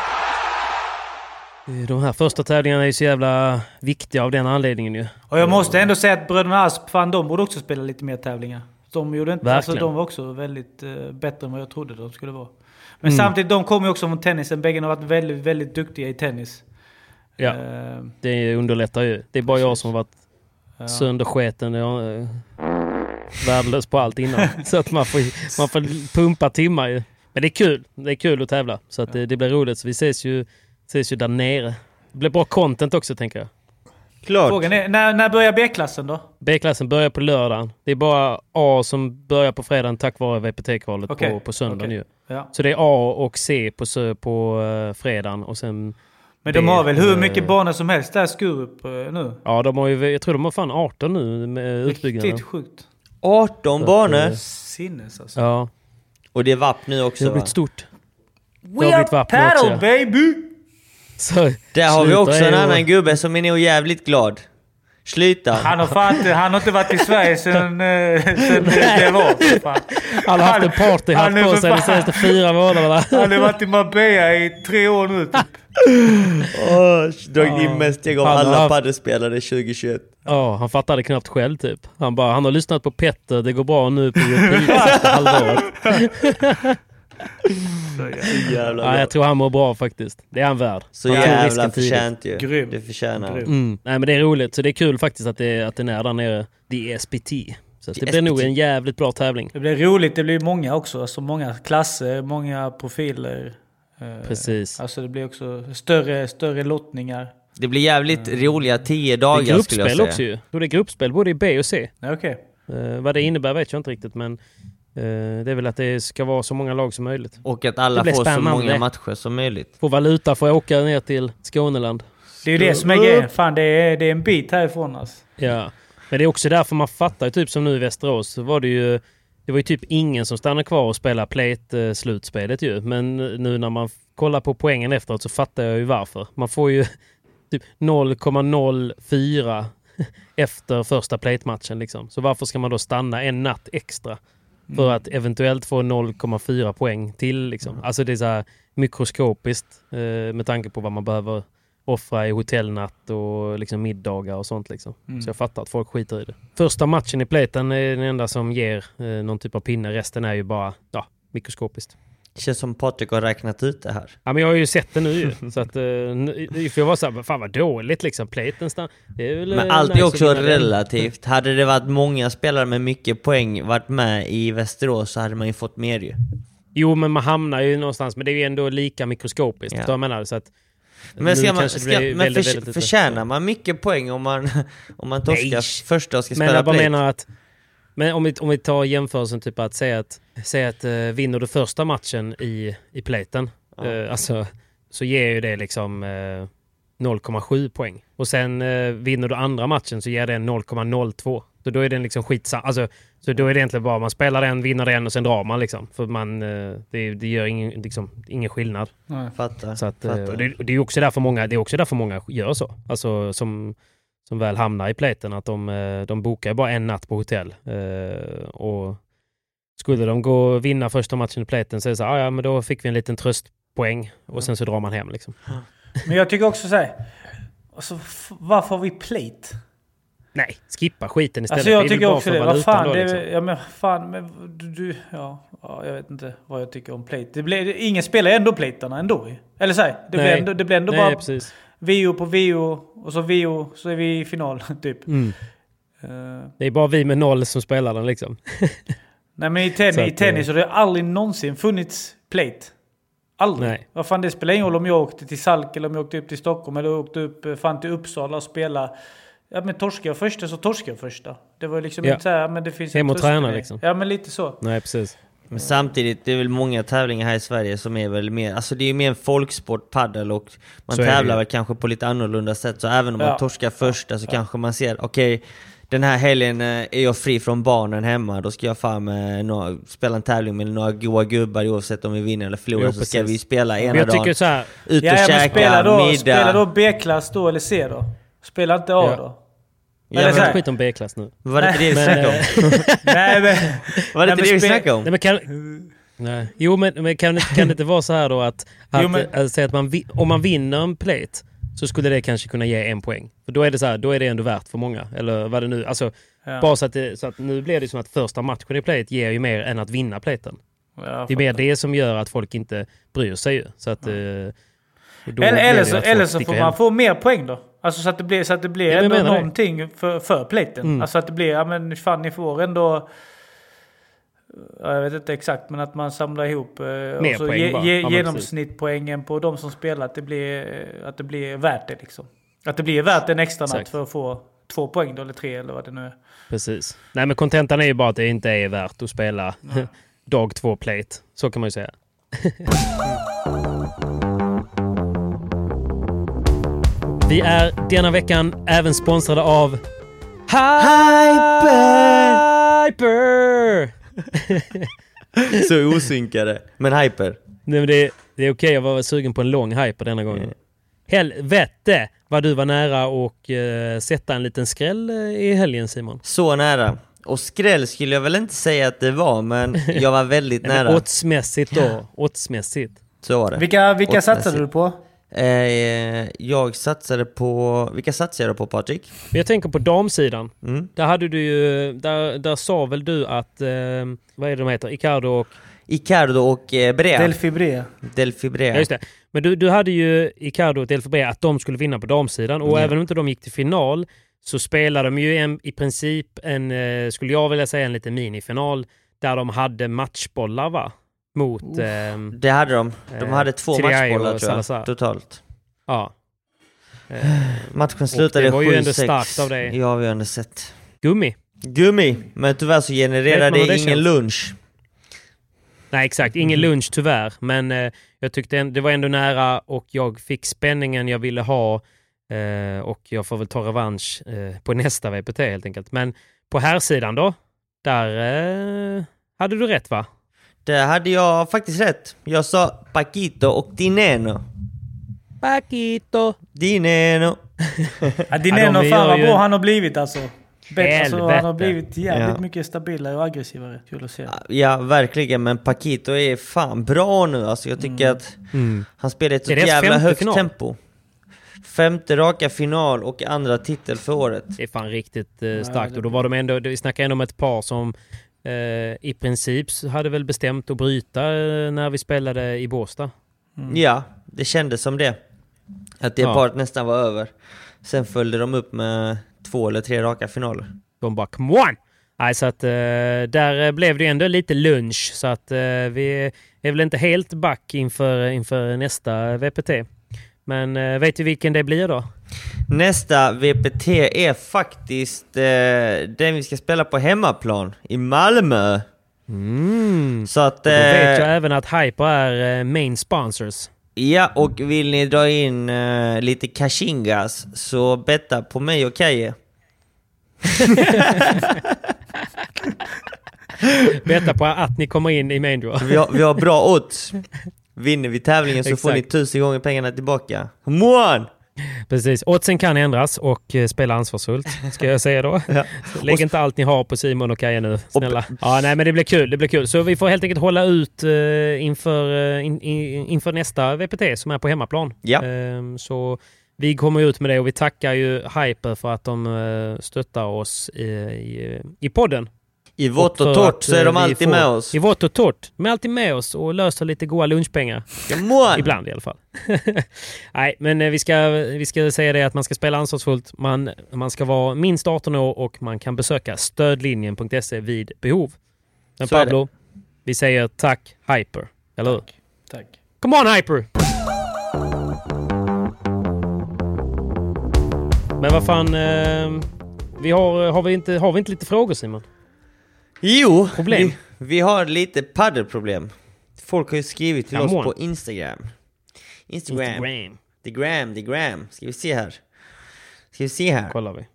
Eh, De här första tävlingarna är ju så jävla viktiga av den anledningen ju. Och jag måste ändå säga att bröderna Asp, fan de borde också spela lite mer tävlingar. De gjorde inte... Alltså Verkligen. de var också väldigt eh, bättre än vad jag trodde de skulle vara. Men Mm. samtidigt, de kommer ju också från tennisen. Bägge har varit väldigt, väldigt duktiga i tennis. Ja. Eh, Det underlättar ju. Det är bara jag som har varit ja. söndersketen. Jag är värdelös på allt innan. så att man får, man får pumpa timmar ju. Men det är kul. Det är kul att tävla. Så att det, det blir roligt. Så vi ses ju, ses ju där nere. Det blir bra content också tänker jag. Klart. Frågan är, när, när börjar B-klassen då? B-klassen börjar på lördagen. Det är bara A som börjar på fredagen tack vare VPT-kvalet Okej, på, på söndagen okej. ju. Ja. Så det är A och C på, på uh, fredagen och sen... Men de B, har väl hur eh, mycket banor som helst där Skurup eh, nu? Ja, de har ju, jag tror de har fan 18 nu med utbyggnaden. Riktigt sjukt. 18 Så att, banor. Sinnes alltså. Ja, Och det är VAP nu det också har va? blivit stort. We har are paddle baby! Så, Där har vi också en annan gubbe som är nog jävligt glad. Sluta. Han har, fan, inte- han har inte varit i Sverige sen, eh, det, var. Fan. Han har haft en partyhatt på sig de senaste fyra månaderna. Han har varit i Marbella i tre år nu typ. Åh, dragit in mest Han har alla haft- paddelspelare 2021. Ja, han fattade knappt själv typ. Han bara, han har lyssnat på Petter, det går bra nu på repeat sista Jävla Ja, jag tror han mår bra faktiskt. Det är han värd. Så Han jävla förtjänt ju. Grym. Det förtjänar han. Mm. Nej men det är roligt, så det är kul faktiskt att, det, att den är där nere. Det är SPT. Så det Det är blir nog en jävligt bra tävling. Det blir roligt, det blir många också. Alltså många klasser, många profiler. Eh, Precis. Alltså det blir också större, större lottningar. Det blir jävligt roliga 10 Det är dagar skulle jag gruppspel säga. också ju. Det är gruppspel både i B och C. Okej. Eh, vad det innebär vet jag inte riktigt men det är väl att det ska vara så många lag som möjligt. Och att alla får så många matcher som möjligt. Få valuta för att åka ner till Skåneland. Det är ju det som är grejen. Fan det är, det är en bit härifrån alltså. Ja. Men det är också därför man fattar typ som nu i Västerås så var det ju det var ju typ ingen som stannade kvar och spelade Plate-slutspelet ju. Men nu när man kollar på poängen efteråt så fattar jag ju varför. Man får ju typ 0,04 efter första Plate-matchen liksom. Så varför ska man då stanna en natt extra? För att eventuellt få 0,4 poäng till liksom. Alltså det är så mikroskopiskt eh, med tanke på vad man behöver offra i hotellnatt och liksom middagar och sånt liksom. Så jag fattar att folk skiter i det. Första matchen i Platen är den enda som ger eh, någon typ av pinne. Resten är ju bara ja, mikroskopiskt. Känns som Patrik har räknat ut det här. Ja, men jag har ju sett det nu ju. så att, eh, för jag var såhär, fan vad dåligt liksom. Platen stan- det är väl, Men eh, allt är nice också relativt. Hade det varit många spelare med mycket poäng varit med i Västerås så hade man ju fått mer ju. Jo, men man hamnar ju någonstans. Men det är ju ändå lika mikroskopiskt. Ja. Ja. Jag menar, så att, Men, ska man, det ska, men väldigt, för, väldigt förtjänar man mycket poäng om man, om man torskar första och ska Men spela jag bara plate? menar att... Men om vi, om vi tar jämförelsen, typ att säga att, säga att eh, vinner du första matchen i, i platen, Ja. eh, alltså, så ger ju det liksom eh, 0,7 poäng. Och sen eh, vinner du andra matchen så ger den 0,02. Så då är den liksom skitsam. Alltså, så då är det egentligen bara man spelar den, vinner den och sen drar man liksom. För man, eh, det, det gör ingen, liksom, ingen skillnad. Nej. Fattar. Så att, eh, fattar. och det, och det är också därför många, det är också därför många gör så. Alltså som, som väl hamnar i pleten att de, eh, de bokar bara en natt på hotell. Eh, och skulle de gå vinna första matchen i pleten så är det så här, "Ah, ja men då fick vi en liten tröstpoäng och sen så drar man hem liksom. Men jag tycker också så här. Alltså, varför har vi plate? Nej, skippa skiten istället. Alltså Det jag tycker bara också det. Vad fan, då, det liksom. ja men fan, men du, ja, ja, jag vet inte vad jag tycker om plate. Det blir, ingen spelar ändå platerna ändå. Eller så här, det blir ändå, det blir ändå Nej, bara precis. VO på VO och så VO så är vi i final typ. Mm. Eh, Det är bara vi med noll som spelar den liksom. nej men i, tennis, Så i att, eh, tennis har det aldrig någonsin funnits plate. Aldrig. Nej. Vad fan det spelar ingen roll om jag åkte till Salk eller om jag åkte upp till Stockholm eller åkte upp eh, fan till Uppsala och spela. Ja men torskar jag första så torskar jag första. Det var liksom Ja. inte så här, men det finns Hem och träna, liksom. Ja men lite så. Nej, precis. Men samtidigt, det är väl många tävlingar här i Sverige som är väl mer, alltså det är mer en folksport, paddel och man Så tävlar ju. väl kanske på lite annorlunda sätt. Så även om man Ja. torskar första så kanske man ser, okej, den här helgen eh, är jag fri från barnen hemma, då ska jag fan med några, spela en tävling med några goa gubbar oavsett om vi vinner eller förlorar, Jo, så ska vi spela ena jag dagen. så här, Ut och Ja, ja, käka spela då, middag. spela då B-klass då eller C då. Spela inte A Ja. då. Ja, men- så här- skit om B-klass nu. Var det inte det vi snackade om? Nej men... Var det inte det vi snackade om? Nej, men kan, nej. Jo, men, men kan, det- kan det inte vara så här då att, att, Jo, men- att, att man, om man vinner en plate så skulle det kanske kunna ge en poäng. För då är det så här, då är det ändå värt för många. Eller vad det nu, alltså Ja. bara så att, det, så att nu blir det som att första matchen i plate ger ju mer än att vinna platen. Ja, Det är mer det som gör att folk inte bryr sig ju. Så att, eh, och då Eller, eller, så, eller så får hem. man få mer poäng då. Alltså så att det blir, så att det blir Ja, ändå menar det. någonting för, för platen. Mm. Alltså att det blir, ja men fan ni får ändå... Ja, jag vet inte exakt, men att man samlar ihop eh, poäng ge, ge, Ja, genomsnittpoängen på de som spelar, att det blir, att det blir värt det liksom. Att det blir värt en extra natt Exakt. för att få två poäng då, eller tre eller vad det nu är. Precis. Nej men kontentan är ju bara att det inte är värt att spela dag två plate. Så kan man ju säga. Vi är denna veckan även sponsrade av Hyper! Hyper! Så osynkade. Men hyper. Nej, men det, det är okej, jag var väl på en lång hyper denna gången. Helvete vad du var nära och eh, sätta en liten skräll eh, i helgen Simon. Så nära. Och skräll skulle jag väl inte säga att det var, men jag var väldigt nära. Oddsmässigt då. Oddsmässigt. Så var det. Vilka, vilka satsade du på? Eh, jag satsade på... Vilka satsade jag på Patrik? Jag tänker på damsidan. Mm. Där hade du ju, där, där sa väl du att, eh, vad är det de heter, Icardo och... Icardo och eh, Brea. Delphi Brea. Delphi Brea. Ja, just det. Men du, du hade ju Icardo och Delfabrea att de skulle vinna på damsidan och Ja. även om inte de gick till final så spelade de ju en, i princip en, eh, skulle jag vilja säga, en liten minifinal där de hade matchbollar va? Mot... ehm, Det hade de. De Eh, hade två matchbollar tror jag, Salazar. totalt. ja. Eh, Matchen slutade det var ju 7-6 ändå starkt av dig. i avgörande set. gummi. Gummi! Men tyvärr så genererade det ingen känns? lunch. Nej exakt, ingen Mhm. lunch tyvärr. Men eh, jag tyckte det var ändå nära och jag fick spänningen jag ville ha. Eh, och jag får väl ta revansch eh, på nästa VPT helt enkelt. Men på här sidan då, där eh, hade du rätt va? Där hade jag faktiskt rätt. Jag sa Paquito och Dineno. Paquito. Dineno. Ja, Dineno, de fan vad bra han har blivit alltså. Bet, alltså han har blivit jävligt Ja. mycket stabilare och aggressivare. Kul att se. Ja, verkligen. Men Paquito är fan bra nu. Alltså jag tycker att han spelar ett så det jävla högt final? tempo. Femte raka final och andra titel för året. Det är fan riktigt eh, starkt. Och då var de ändå, vi snackar ändå om ett par som i princip hade väl bestämt att bryta eh, när vi spelade i Båstad. Ja, det kändes som det. Att det Ja. paret nästan var över. Sen följde de upp med två eller tre raka finaler. De bara come on! Nej, så att eh, där eh, blev det ändå lite lunch. Så att eh, vi är väl inte helt back inför, inför nästa VPT. Men eh, vet du vilken det blir då? Nästa VPT är faktiskt eh, den vi ska spela på hemmaplan i Malmö. Mm. Så att... Och då vet Eh, jag även att Hyper är eh, main sponsors. Ja, och vill ni dra in eh, lite cashingas så betta på mig och Kaje. Betta på att ni kommer in i main draw. Vi har, vi har bra odds. Vinner vi tävlingen så får ni tusen gånger pengarna tillbaka. Come on! Precis. Oddsen kan ändras och eh, spela ansvarsfullt, ska jag säga då. Lägg inte allt ni har på Simon och Kaja nu, snälla. Ja, nej, men det blir kul. Det blir kul. Så vi får helt enkelt hålla ut eh, inför, eh, in, in, inför nästa VPT som är på hemmaplan. Ja. Ehm, så vi kommer ut med det och vi tackar ju Hyper för att de stöttar oss i, i, i podden. I vått och för torrt så är eh, de vi alltid får- med oss. I vått och torrt. De är alltid med oss och löser lite goda lunchpengar. Ibland i alla fall. Nej, men eh, vi ska, vi ska säga det att man ska spela ansvarsfullt. Man, man ska vara minst 18 år och man kan besöka stödlinjen.se vid behov. Men Så Pablo, vi säger tack Hyper. Eller hur? Tack. Come on Hyper! Men vad fan, eh, vi har, har, vi inte, har vi inte lite frågor Simon? Jo, Problem. Vi, vi har lite paddelproblem. Folk har ju skrivit till Come oss on. på Instagram. Instagram. Instagram. The gram, the gram. Ska vi se här. Ska vi se här. Kollar vi.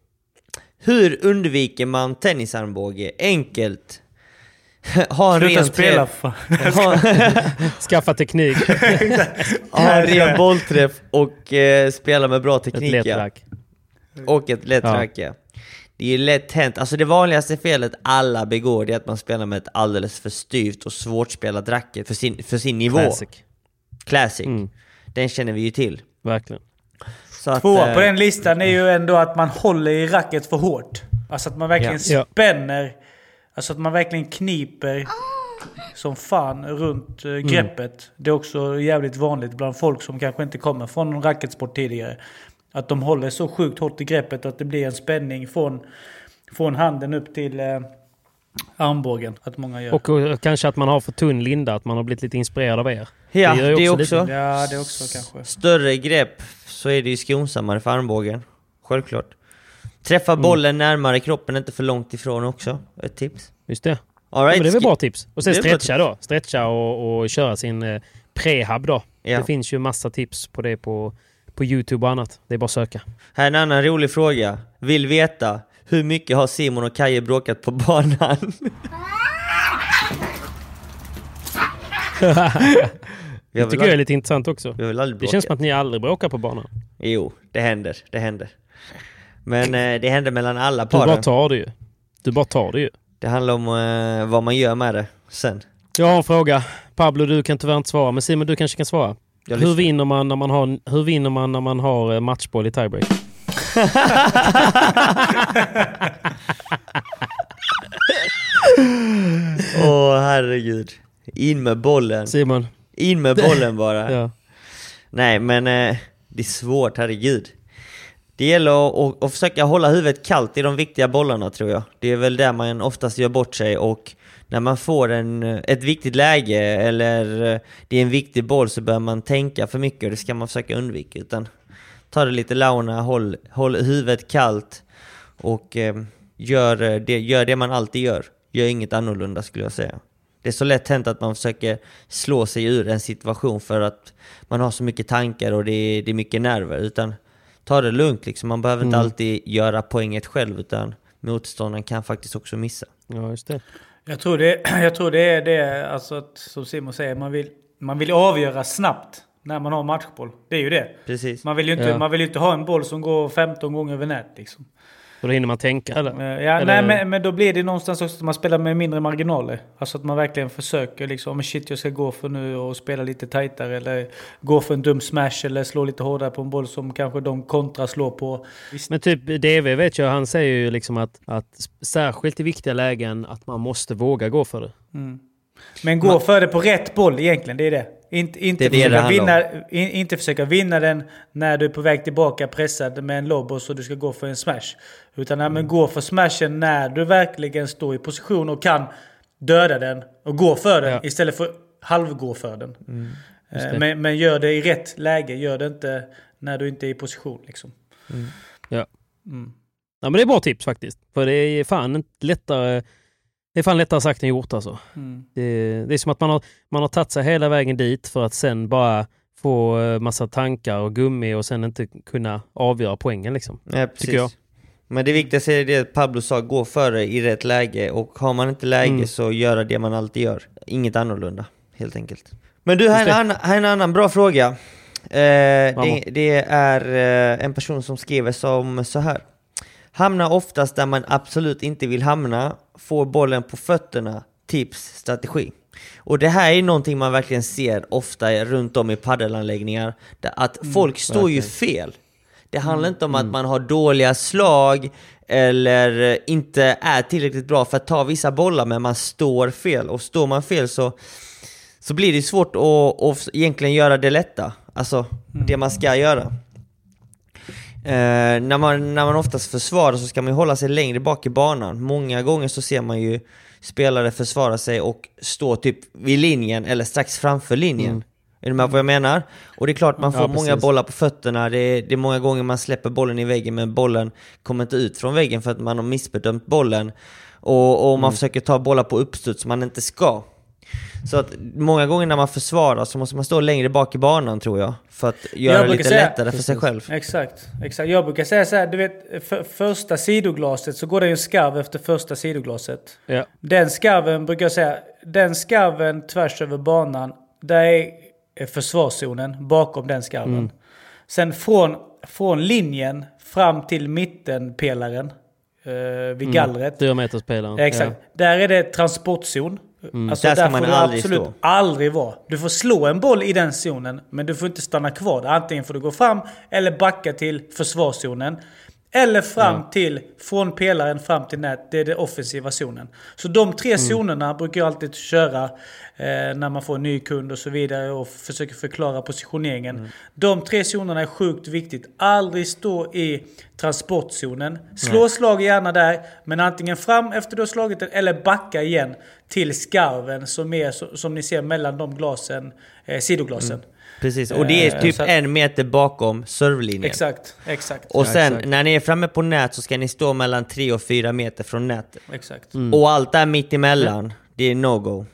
Hur undviker man tennisarmbåge enkelt? ha en Sluta ren spela träff. Ha, Skaffa teknik. ha en ren bollträff och eh, spela med bra Ett teknik. lätt ja. rack. Och ett lätt Ja. rack ja. Det är ju lätt hänt. Alltså det vanligaste felet alla begår det är att man spelar med ett alldeles för styvt och svårspelat racket för sin, för sin nivå. Classic. Classic. Mm. Den känner vi ju till. Verkligen. Så att, Tvåa eh, på den listan är ju ändå att man håller i racket för hårt. Alltså att man verkligen Ja. Spänner. Alltså att man verkligen kniper som fan runt Mm. eh, greppet. Det är också jävligt vanligt bland folk som kanske inte kommer från någon racketsport tidigare. Att de håller så sjukt hårt i greppet att det blir en spänning från, från handen upp till eh, armbågen. Att många gör. Och eh, kanske att man har för tunn linda, att man har blivit lite inspirerad av er. Ja, det är också också. lite. Ja, det är också kanske. Större grepp så är det ju skonsammare för armbågen. Självklart. Träffa Mm. bollen närmare kroppen, inte för långt ifrån också. Ett tips. Just det. All right, men det är väl bra tips. Och sen Det stretcha då. Stretcha och, och köra sin eh, prehab då. Ja. Det finns ju massa tips på det på, på Youtube och annat. Det är bara att söka. Här är en annan rolig fråga. Vill veta, hur mycket har Simon och Kaje bråkat på banan? Det tycker jag är lite intressant också. Det känns som att ni aldrig bråkar på banan. Jo, det händer. Det händer. Men eh, det händer mellan alla Du bara tar det ju. Du bara tar det ju. Det handlar om eh, vad man gör med det sen. Jag har en fråga. Pablo, du kan tyvärr inte svara. Men Simon, du kanske kan svara. Jag Hur vinner, man när man har, hur vinner man när man har eh, matchboll i tiebreak? Åh herregud. In med bollen. Simon? In med bollen bara. Ja. Nej men eh, det är svårt, herregud. Det gäller att, att, att försöka hålla huvudet kallt i de viktiga bollarna tror jag. Det är väl där man oftast gör bort sig och när man får en, ett viktigt läge eller eh, det är en viktig boll så bör man tänka för mycket och det ska man försöka undvika. Utan ta det lite launa, håll, håll huvudet kallt och eh, gör, eh, det, gör det man alltid gör. Gör inget annorlunda skulle jag säga. Det är så lätt hänt att man försöker slå sig ur en situation för att man har så mycket tankar och det är, det är mycket nerver. Utan ta det lugnt liksom. Man behöver inte Mm. alltid göra poänget själv utan motståndaren kan faktiskt också missa. Ja, just det. Jag tror det, jag tror det är det, alltså att, som Simon säger, man vill, man vill avgöra snabbt när man har matchboll. Det är ju det. Precis. Man vill ju inte, Ja. man vill inte ha en boll som går 15 gånger över nät liksom. Och då hinner man tänka eller? Eh, Ja, Eller- nej, men, men då blir det någonstans också att man spelar med mindre marginaler. Alltså att man verkligen försöker liksom, men shit jag ska gå för nu och spela lite tajtare. Eller gå för en dum smash eller slå lite hårdare på en boll som kanske de kontra slår på. Men typ DV vet jag, han säger ju liksom att, att särskilt i viktiga lägen att man måste våga gå för det. Men gå för det på rätt boll egentligen, det är det. Inte, inte, Det är det försöka det vinna, in, inte försöka vinna den när du är på väg tillbaka pressad med en lob och så du ska gå för en smash. Utan men gå för smashen när du verkligen står i position och kan döda den och gå för den Ja. istället för halvgå för den. Just Eh. Men, men gör det i rätt läge, gör det inte när du inte är i position. Liksom. Ja. Mm. ja, men det är bra tips faktiskt. För det är fan inte lättare, det är fan lättare sagt än gjort alltså. Mm. Det, det är som att man har, man har tagit sig hela vägen dit för att sen bara få eh, massa tankar och gummi och sen inte kunna avgöra poängen liksom. Nej, precis. Tycker jag. Men det viktigaste är det Pablo sa, gå före i rätt läge och har man inte läge Mm. så göra det man alltid gör. Inget annorlunda, helt enkelt. Men du, här är, en annan, här är en annan bra fråga. Eh, det, det är eh, en person som skriver som så här. Hamna oftast där man absolut inte vill hamna, får bollen på fötterna, tips, strategi. Och det här är någonting man verkligen ser ofta runt om i paddelanläggningar. Att folk står ju fel. Det handlar inte om att man har dåliga slag eller inte är tillräckligt bra för att ta vissa bollar, men man står fel. Och står man fel så, så blir det svårt att, att egentligen göra det lätta. Alltså, det man ska göra. Eh, när, man, när man oftast försvarar så ska man ju hålla sig längre bak i banan. Många gånger så ser man ju spelare försvara sig och stå typ vid linjen eller strax framför linjen. Mm. Är du med på vad jag menar? Och det är klart man får Ja, många bollar på fötterna. Det är, det är många gånger man släpper bollen i väggen men bollen kommer inte ut från väggen för att man har missbedömt bollen. Och, och man Mm. försöker ta bollar på uppstuds som man inte ska. Så att många gånger när man försvarar så måste man stå längre bak i banan tror jag. För att göra det lite säga- lättare för sig själv. Exakt, exakt. Jag brukar säga så här, du vet, för, första sidoglaset så går det ju en skarv efter första sidoglaset. Ja. Den skarven brukar jag säga, den skarven tvärs över banan, där är försvarszonen bakom den skarven. Mm. Sen från, från linjen fram till mittenpelaren eh, vid gallret. Fyra meters pelaren. Exakt. Där är det transportzon. Alltså Där ska där man får aldrig absolut stå. aldrig vara. Du får slå en boll i den zonen, men du får inte stanna kvar där. Antingen får du gå fram eller backa till försvarszonen. Eller fram till, från pelaren fram till nät, det är den offensiva zonen. Så de tre Mm. zonerna brukar jag alltid köra eh, när man får en ny kund och så vidare och försöker förklara positioneringen. Mm. De tre zonerna är sjukt viktigt. Aldrig stå i transportzonen. Slå slag gärna där, men antingen fram efter du har slagit den eller backa igen till skarven som är som ni ser mellan de glasen, eh, sidoglasen. Precis, och det är Eh, typ så en meter bakom servelinjen. Exakt, exakt. Och sen exakt. när ni är framme på nät så ska ni stå mellan 3 och 4 meter från nätet. exakt. Och allt där mitt emellan, det är no-go.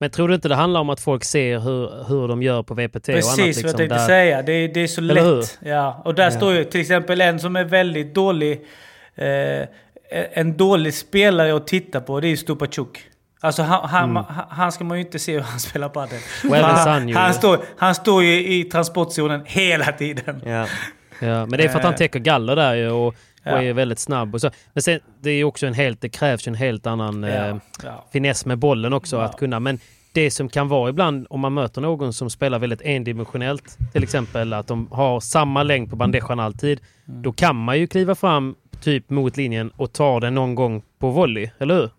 Men tror du inte det handlar om att folk ser hur, hur de gör på VPT och annat? Precis vad jag liksom, tänkte där- säga. Det, är- det är så Eller lätt. Ja. Och där står ju till exempel en som är väldigt dålig. Eh, en dålig spelare att titta på, det är Stupacuk. Alltså han, han, han- han ska man ju inte se hur han spelar padel. Mm. Well, han, han, står, han står ju i transportzonen hela tiden. Ja. Ja, men det är för att han Eh. täcker galler där och, och Ja. är väldigt snabb. Och så. Men sen, det är också en helt, det krävs ju en helt annan eh, Ja, ja. finess med bollen också att kunna. Men det som kan vara ibland om man möter någon som spelar väldigt endimensionellt, till exempel att de har samma längd på bandejan alltid, Mm. då kan man ju kliva fram typ mot linjen och ta den någon gång på volley, eller hur?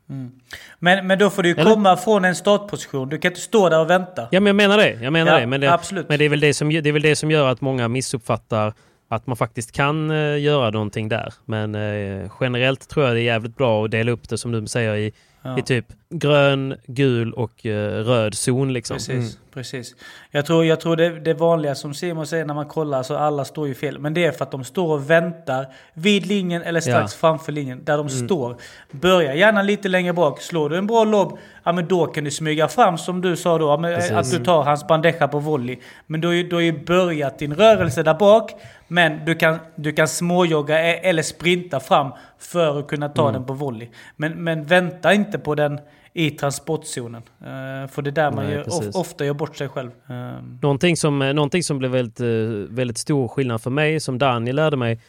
Men, men då får du ju Eller? komma från en startposition. Du kan inte stå där och vänta. Ja, men jag menar det. Jag menar Ja, det. Men, det, absolut. men det, är väl det, som, det är väl det som gör att många missuppfattar att man faktiskt kan eh, göra någonting där. Men eh, generellt tror jag det är jävligt bra att dela upp det som du säger i, Ja. i typ grön, gul och eh, röd zon. Liksom. Precis, precis. Jag tror, jag tror det, det vanliga som Simon säger när man kollar så alla står ju fel. Men det är för att de står och väntar vid linjen eller strax Ja. framför linjen där de står. Börja gärna lite längre bak. Slår du en bra lobb, ja men då kan du smyga fram som du sa då. Men, Precis. att du tar hans bandeja på volley. Men du har ju, du har ju börjat din rörelse där bak. Men du kan, du kan småjogga e- eller sprinta fram för att kunna ta den på volley. Men, men vänta inte på den i transportzonen. Eh, för det är där man Nej, gör, ofta gör bort sig själv. Ehm, Någonting som, eh, någonting som blev väldigt, eh, väldigt stor skillnad för mig, som Daniel lärde mig,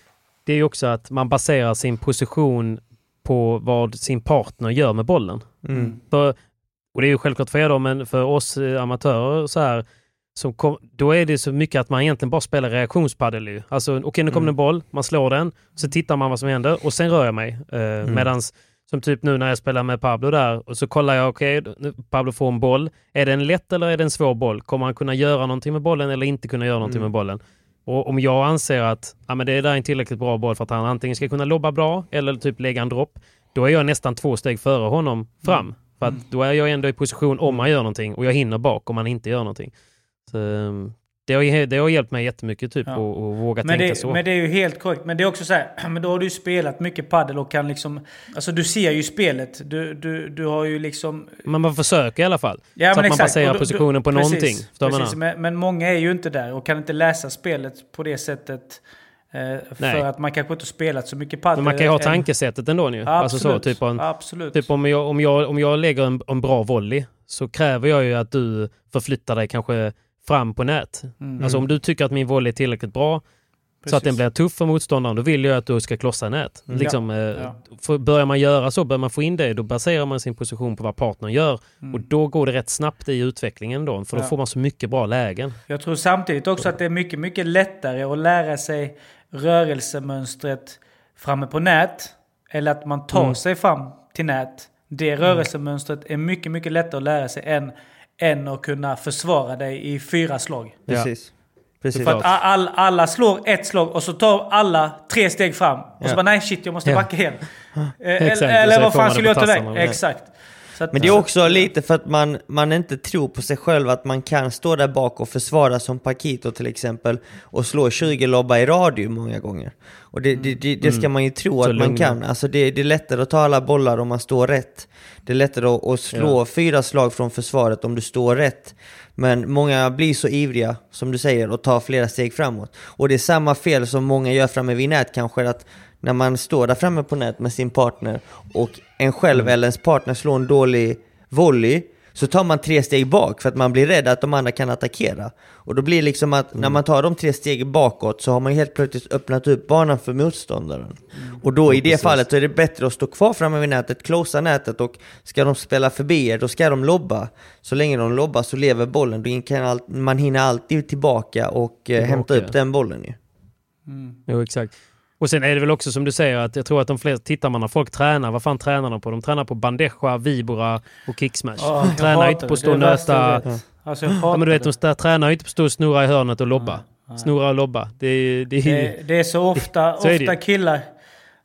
det är ju också att man baserar sin position på vad sin partner gör med bollen. Mm. För, och det är ju självklart för er då, men för oss amatörer så här, som kom, då är det så mycket att man egentligen bara spelar reaktionspadel. ju. Alltså, okej nu kommer det en boll, man slår den, så tittar man vad som händer och sen rör jag mig. Eh, Medans som typ nu när jag spelar med Pablo där och så kollar jag, okej, nu- Pablo får en boll. Är det en lätt eller är det en svår boll? Kommer han kunna göra någonting med bollen eller inte kunna göra någonting med bollen? Och om jag anser att ja, men det där är en tillräckligt bra boll för att han antingen ska kunna lobba bra eller typ lägga en dropp, då är jag nästan två steg före honom fram. För att då är jag ändå i position om han gör någonting och jag hinner bak om han inte gör någonting. Så, um, Det har, det har hjälpt mig jättemycket typ Ja. att att våga Men tänka det, så. men det är ju helt korrekt. Men det är också så här, men då har du ju spelat mycket paddel och kan liksom... Alltså du ser ju spelet. Du, du, du har ju liksom... Men man försöker i alla fall. Ja, så men att man exakt. baserar Och då- positionen på precis, någonting. Precis. Men, men många är ju inte där och kan inte läsa spelet på det sättet. Eh, för Nej. att man kanske inte har spelat så mycket padel. Men man kan ju ha tankesättet ändå ju. Alltså så, Absolut. typ, en, Absolut. typ om, jag, om, jag, om jag lägger en, en bra volley så kräver jag ju att du förflyttar dig kanske fram på nät. Mm. Alltså om du tycker att min volley är tillräckligt bra så att den Precis. blir tuff för motståndaren, då vill jag att du ska klossa nät. Mm. Liksom, Ja, eh, ja. Börjar man göra så, börjar man få in det, då baserar man sin position på vad partnern gör. Och då går det rätt snabbt i utvecklingen då, för då Mm. Ja. får man så mycket bra lägen. Jag tror samtidigt också att det är mycket, mycket lättare att lära sig rörelsemönstret framme på nät. Eller att man tar Mm. sig fram till nät. Det rörelsemönstret är mycket, mycket lättare att lära sig än, än att kunna försvara dig i fyra slag. Precis. Precis. För att all, alla slår ett slag och så tar alla tre steg fram. Och så bara nej shit jag måste Ja. backa igen. Eller eller vad fan skulle det jag ta vägen? Exakt. Men det är också lite för att man, man inte tror på sig själv att man kan stå där bak och försvara som Paquito till exempel och slå 20 lobbar i radio många gånger. Och det, det, det, det ska man ju tro Mm. Att man kan. Alltså det, det är lättare att ta alla bollar om man står rätt. Det är lättare att, att slå fyra slag från försvaret om du står rätt. Men många blir så ivriga, som du säger, och tar flera steg framåt. Och det är samma fel som många gör framme vid nät kanske, att när man står där framme på nät med sin partner och en själv eller ens partner slår en dålig volley så tar man tre steg bak för att man blir rädd att de andra kan attackera. Och då blir det liksom att när man tar de tre stegen bakåt så har man helt plötsligt öppnat upp banan för motståndaren. Och då i det fallet så är det bättre att stå kvar framme vid nätet, closea nätet och ska de spela förbi er då ska de lobba. Så länge de lobbar så lever bollen, då kan all, man hinner alltid tillbaka och eh, hämta upp den bollen ju. Jo, exakt. Och sen är det väl också som du säger att jag tror att de flesta, tittar man när folk tränar, vad fan tränar de på? De tränar på bandeja, vibora och kicksmash. Åh, de tränar inte på att stå och nöta... Alltså Ja, men du vet, det. de tränar inte på att stå och snurra i hörnet och lobba. Snurra och lobba. Det är, det Det, det är så ofta, Så ofta killar.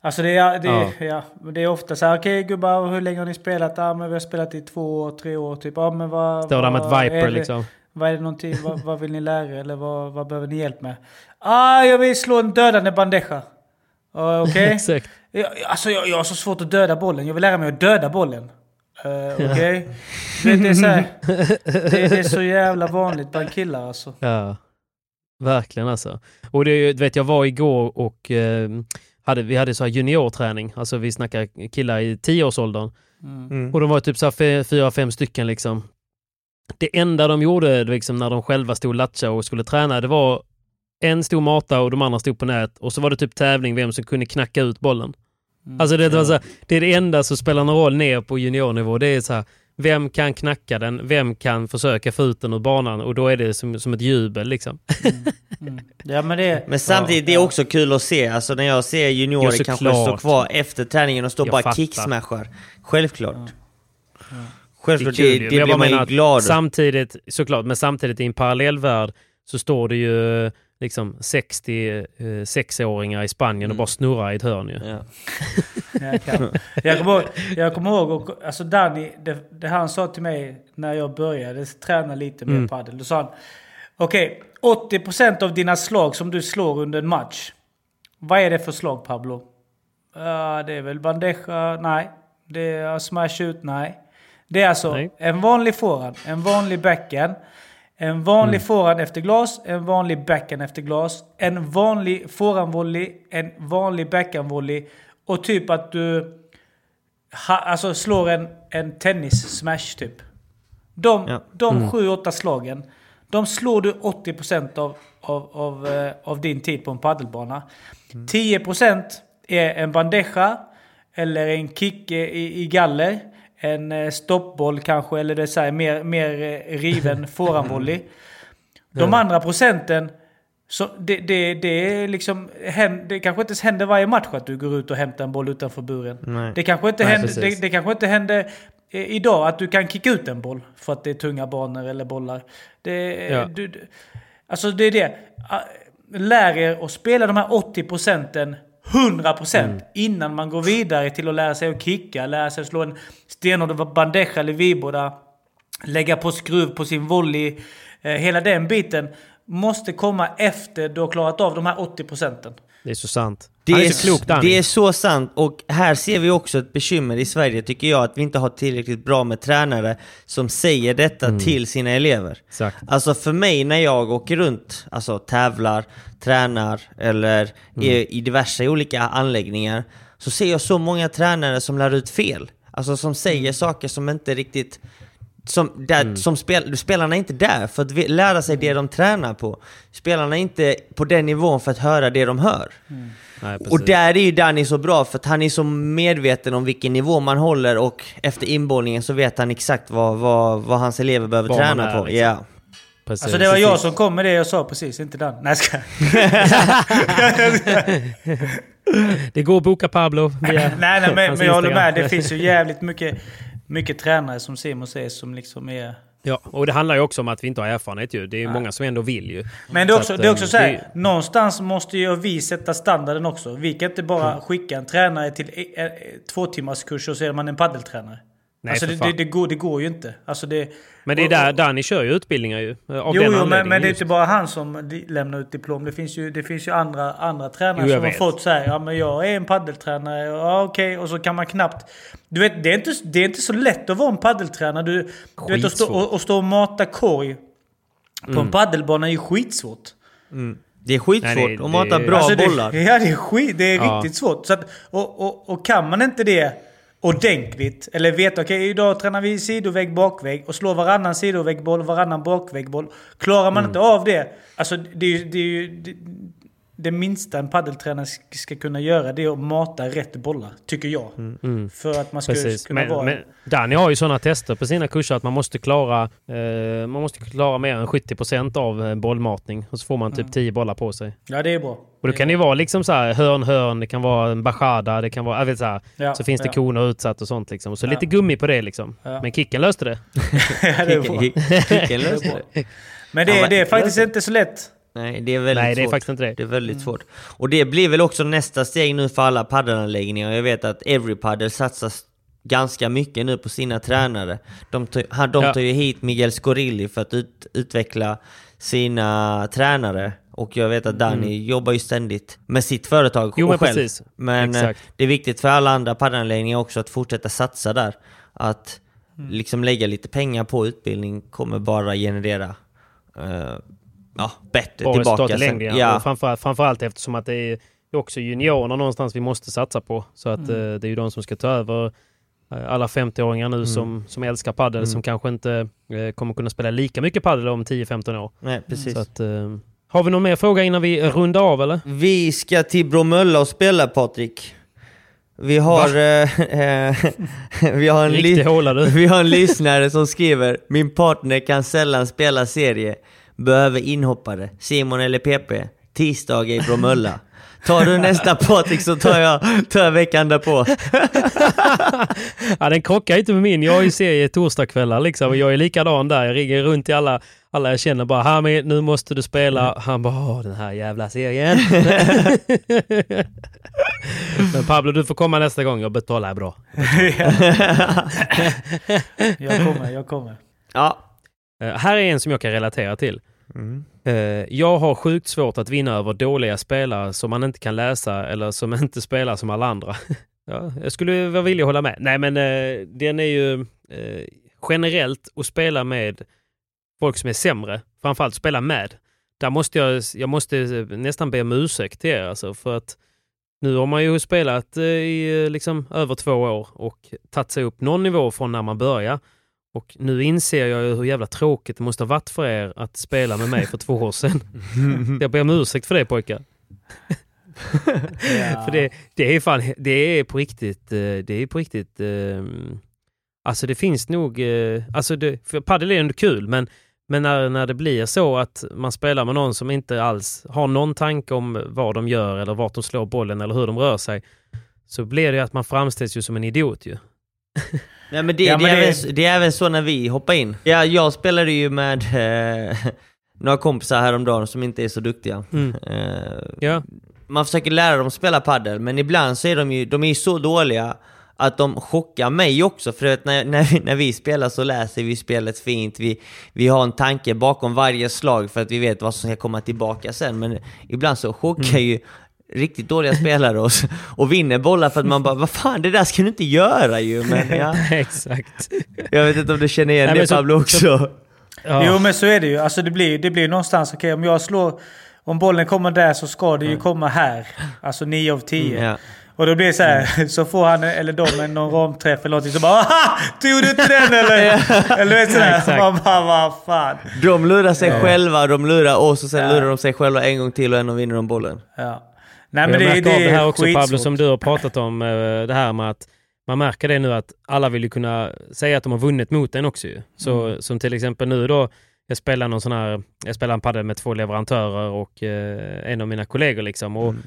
Alltså det är, det, Ja. ja. Ja, det är ofta så här, okej gubbar, hur länge har ni spelat? Ja, men vi har spelat i två år, tre år. Typ, ja, men vad, Står där med ett Viper liksom. Vad är det någonting, vad, vad vill ni lära er? Eller vad, vad behöver ni hjälp med? Ah, jag vill slå en dödande bandeja. Uh, Okej? Exakt. Jag, alltså jag, jag har så svårt att döda bollen. Jag vill lära mig att döda bollen. Uh, Okej? Det, det, är så här, det, det är så jävla vanligt bland killar alltså. Ja, verkligen alltså. Och det, vet, jag var igår och eh, hade, vi hade så här juniorträning. Alltså vi snackar killar i tioårsåldern. Mm. Och de var typ så här fyra, fem stycken liksom. Det enda de gjorde liksom, när de själva stod och och skulle träna, det var en stod mata och de andra stod på nät och så var det typ tävling vem som kunde knacka ut bollen. Alltså det, var så här, det är det enda som spelar någon roll ner på juniornivå. Det är så här, vem kan knacka den? Vem kan försöka få ut den ur banan? Och då är det som, som ett jubel liksom. Ja men det... Men samtidigt, det är också kul att se. Alltså när jag ser juniorer Ja, kanske stå kvar efter träningen och stå Jag bara fattar. kicksmashar. Självklart. Det Självklart, det, det, Men jag blir man ju att glad Samtidigt, såklart, men samtidigt i en parallellvärld så står det ju liksom 60 eh, i Spanien och bara snurrar i ett hörn ju. Ja. Jag, kan. jag kommer ihåg, jag kommer ihåg och, alltså Danny, det, det han sa till mig när jag började träna lite mer Mm. padel. Då sa han, okej, 80% av dina slag som du slår under en match. Vad är det för slag Pablo? Ja, det är väl bandeja? Nej. Det är smash ut? Nej. Det är alltså Nej. en vanlig forehand, en vanlig backhand, en vanlig Mm. forehand efter glas, en vanlig backhand efter glas, en vanlig forehandvolley, en vanlig backhandvolley och typ att du ha, alltså slår en, en tennis-smash typ. De, Ja. de sju, åtta slagen, de slår du 80% av, av, av, eh, av din tid på en paddelbana. 10% är en bandeja eller en kick i, i galler. En eh, stoppboll kanske, eller det är så här, mer, mer eh, riven forehandvolley. De andra procenten, så det, det, det är liksom, det kanske inte ens händer varje match att du går ut och hämtar en boll utanför buren. Nej. Det kanske inte Nej, händer, det, det kanske inte händer eh, idag att du kan kicka ut en boll för att det är tunga banor eller bollar. Det, Ja. du, du, alltså det är det. Ah, Lär er att spela de här 80 procenten 100% Mm. innan man går vidare till att lära sig att kicka, lära sig att slå en stenhård bandeja eller vibora, lägga på skruv på sin volley, eh, hela den biten. måste komma efter du har klarat av de här 80 procenten. Det är så sant. Det Han är är, så klok Danny. det är så sant och här ser vi också ett bekymmer i Sverige tycker jag att vi inte har tillräckligt bra med tränare som säger detta Mm. till sina elever. Exakt. Alltså för mig när jag åker runt, alltså tävlar, tränar eller Mm. är i diverse olika anläggningar så ser jag så många tränare som lär ut fel. Alltså som säger Mm. saker som inte riktigt som, där, som spel, spelarna är inte där för att lära sig det de tränar på. Spelarna är inte på den nivån för att höra det de hör. Nej. Och där är ju Danny så bra för att han är så medveten om vilken nivå man håller och efter inbollningen så vet han exakt vad, vad, vad hans elever behöver man träna är, på. liksom. Ja. Precis. Alltså det var jag som kom med det jag sa precis, inte den. Nej, ska. Det går att boka Pablo via nej, nej, men, men jag håller med. Det finns ju jävligt mycket, mycket tränare som Simon säger som liksom är... Ja, och det handlar ju också om att vi inte har erfarenhet ju. Det är ju många som ändå vill ju. Men det är också, att, det är också eh, så här, det- någonstans måste ju vi sätta standarden också. Vi kan inte bara Mm. skicka en tränare till e- e- två timmars kurs och så är man en paddeltränare. Nej, alltså det, det, det, går, det går ju inte. Alltså det, Men det är där Danny kör ju utbildningar ju. Av Jo, jo men, men det är inte bara han som lämnar ut diplom. Det finns ju, det finns ju andra, andra tränare Jo, som har vet. fått så här, ja men jag är en paddeltränare, ja okej, och så kan man knappt... Du vet, det är inte, det är inte så lätt att vara en paddeltränare. Du, du vet, att stå, och, och stå och mata korg på Mm. en paddelbana är ju skitsvårt. Det är skitsvårt Nej, det- att mata det- bra Alltså det, bollar. Ja, det är skit. Det är Ja. riktigt svårt. Så att, och, och, och kan man inte det ordentligt, eller vet okej idag tränar vi sidovägg, bakvägg och slår varannan sidoväggboll och varannan bakväggboll. Klarar man inte av det, alltså det är ju... Det, är ju, det, det minsta en paddeltränare sk- ska kunna göra det är att mata rätt bollar, tycker jag. För att man ska Precis. kunna Men, vara... men Danny har ju sådana tester på sina kurser att man måste klara, eh, man måste klara mer än 70% av eh, bollmatning. Och så får man typ 10 bollar på sig. Ja, det är bra. Och då kan det ju vara liksom så här hörn, hörn, det kan vara en bachada, det kan vara, jag vet så här. Ja, så finns det ja. koner utsatt och sånt liksom. Och så Ja. lite gummi på det liksom. Ja. Men Kicken löste det. ja, det är bra. Kicken löser det. Men det, det är faktiskt inte så lätt. Nej, det är väldigt Nej, det är svårt. faktiskt inte det. Det är väldigt svårt. Och det blir väl också nästa steg nu för alla paddelanläggningar. Jag vet att Everypaddle satsar ganska mycket nu på sina tränare. De tar, de Ja. tar ju hit Miguel Scorilli för att ut, utveckla sina tränare. Och jag vet att Danny jobbar ju ständigt med sitt företag Mm. Jo, men själv. precis. Men eh, Exakt. det är viktigt för alla andra paddelanläggningar också att fortsätta satsa där. Att Mm. liksom lägga lite pengar på utbildning kommer bara generera eh, ja, bättre resultat tillbaka sen. Ja. Och framför, framförallt eftersom att det är också juniorerna någonstans vi måste satsa på. Så att Mm. eh, det är ju de som ska ta över alla 50-åringar Mm. nu som, som älskar padel som kanske inte eh, kommer kunna spela lika mycket padel om 10-15 år. Nej, precis. Så att, eh, har vi någon mer fråga innan vi rundar av eller? Vi ska till Bromölla och spela Patrik. Vi har, eh, eh, vi, har en li- vi har en lyssnare som skriver Min partner kan sällan spela serie, behöver inhoppare, Simon eller PP, tisdag i Bromölla. Tar du nästa Patrik så tar jag, tar jag veckan därpå. ja, den krockar inte med min. Jag har ju serie torsdagskvällar liksom. Jag är likadan där. Jag ringer runt till alla, alla jag känner bara Hami, nu måste du spela. Han bara den här jävla serien. Men Pablo, du får komma nästa gång. Jag betalar bra. Jag kommer, jag kommer. Ja. Eh, här är en som jag kan relatera till. Mm. Eh, jag har sjukt svårt att vinna över dåliga spelare som man inte kan läsa eller som inte spelar som alla andra. ja, jag skulle vara villig att hålla med. Nej, men eh, den är ju generellt att spela med folk som är sämre, framförallt spela med. Där måste jag, jag måste eh, nästan be om ursäkt till er alltså, för att nu har man ju spelat eh, i eh, liksom över två år och tagit sig upp någon nivå från när man började. Och nu inser jag hur jävla tråkigt det måste ha varit för er att spela med mig för två år sedan. jag ber om ursäkt för det pojkar. för det, det är fan, det är på riktigt, det är på riktigt, eh, alltså det finns nog, alltså det, för padel är ändå kul men, men när, när det blir så att man spelar med någon som inte alls har någon tanke om vad de gör eller vart de slår bollen eller hur de rör sig så blir det att man framställs ju som en idiot ju. Nej men det, Ja, det, men är det- Även, det är även så när vi hoppar in. Ja, jag spelade ju med eh, några kompisar häromdagen som inte är så duktiga. Mm. Eh, Ja. Man försöker lära dem spela paddel men ibland så är de ju de är ju så dåliga att de chockar mig också. För att när, när, vi, när vi spelar så läser vi spelet fint. Vi, vi har en tanke bakom varje slag för att vi vet vad som ska komma tillbaka sen. Men ibland så chockar Mm. ju riktigt dåliga spelare oss och vinner bollar för att man bara vad fan det där ska du inte göra ju. Men ja, Exakt. jag vet inte om du känner igen Nej, det så- Pablo också. Ja. Jo men så är det ju. Alltså det blir, det blir någonstans, okej om jag slår... Om bollen kommer där så ska det ju komma här. Alltså 9 av 10. Mm, ja. Och då blir det så här, så får han eller de någon ramträff eller någonting så bara Aha! Tog du inte den eller? eller du vet sådär. Exakt. Man bara vad fan. De lurar sig själva, de lurar oss och sen Ja. lurar de sig själva en gång till och ändå vinner de bollen. Ja. Nej jag men det, märker det av det är här också Pablo skitsvårt. som du har pratat om. eh, Det här med att man märker det nu att alla vill ju kunna säga att de har vunnit mot en också ju. Så, Mm. Som till exempel nu då. Jag spelar någon sån här, jag spelar en padel med två leverantörer och eh, en av mina kollegor liksom. Och Mm.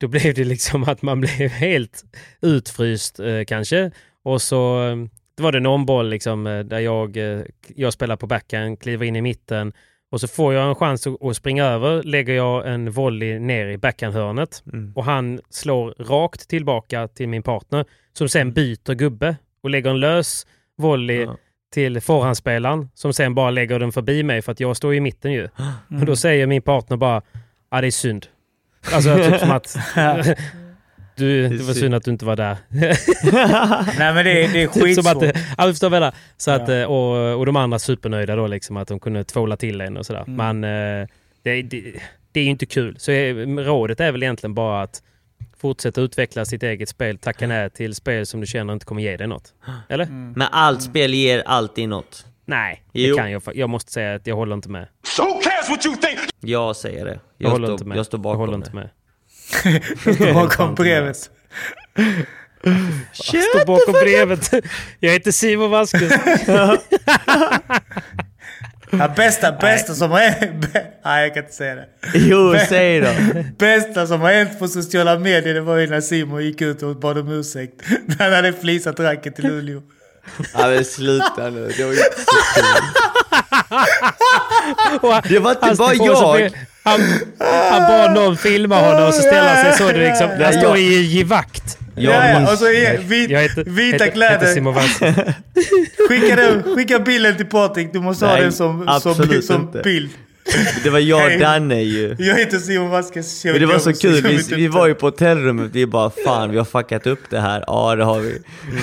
Då blev det liksom att man blev helt utfryst eh, kanske. Och så eh, det var det en omboll liksom, eh, där jag, eh, jag spelar på backhand, kliver in i mitten och så får jag en chans att, att springa över, lägger jag en volley ner i backhandhörnet Mm. och han slår rakt tillbaka till min partner som sen byter gubbe och lägger en lös volley Ja. till förhandsspelaren som sen bara lägger den förbi mig för att jag står i mitten ju. Och då säger min partner bara, ja det är synd. Alltså typ som att du, det var synd att du inte var där. Nej men det, är- det är Typ skitsvårt. ja, du förstår vad jag. Så att, Ja. eh, och, och de andra supernöjda då liksom att de kunde tvåla till en och sådär. Mm. Men eh, det, det, det är ju inte kul. Så eh, rådet är väl egentligen bara att fortsätta utveckla sitt eget spel. Tacka nej till spel som du känner inte kommer ge dig något. Eller? Mm. Men allt spel ger alltid något. Nej, Jo. det kan jag. Jag måste säga att jag håller inte med. So cares what you think? Jag säger det. Jag, Jag, håller står, inte med. jag står jag bakom håller det. inte med. Bakom brevet. Jag står bakom brevet. Jag heter Simon Vasquez. Ja, bästa, bästa som har hänt... Nej, jag kan inte säga det. Jo, säg då. Bästa som har hänt på sociala medier det var ju när Simon gick ut och bad om ursäkt. När han hade flisat racket till Luleå. Ja men sluta nu, det var inte så han- Det var inte han- bara jag. Han, han bad någon filma honom och så ställer han sig så. Det liksom, han står jag- i givakt. Ja, och så är vit, Jag heter, vita heter, kläder. heter. Skicka, den, skicka bilden till Patrik. Du måste ha Nej, den som, som, som inte. bild. Det var jag och. Danne ju. Jag heter Simon Vasquez. Men det var så kul, vi, vi var ju på hotellrummet, vi bara fan vi har fuckat upp det här, ja det har vi.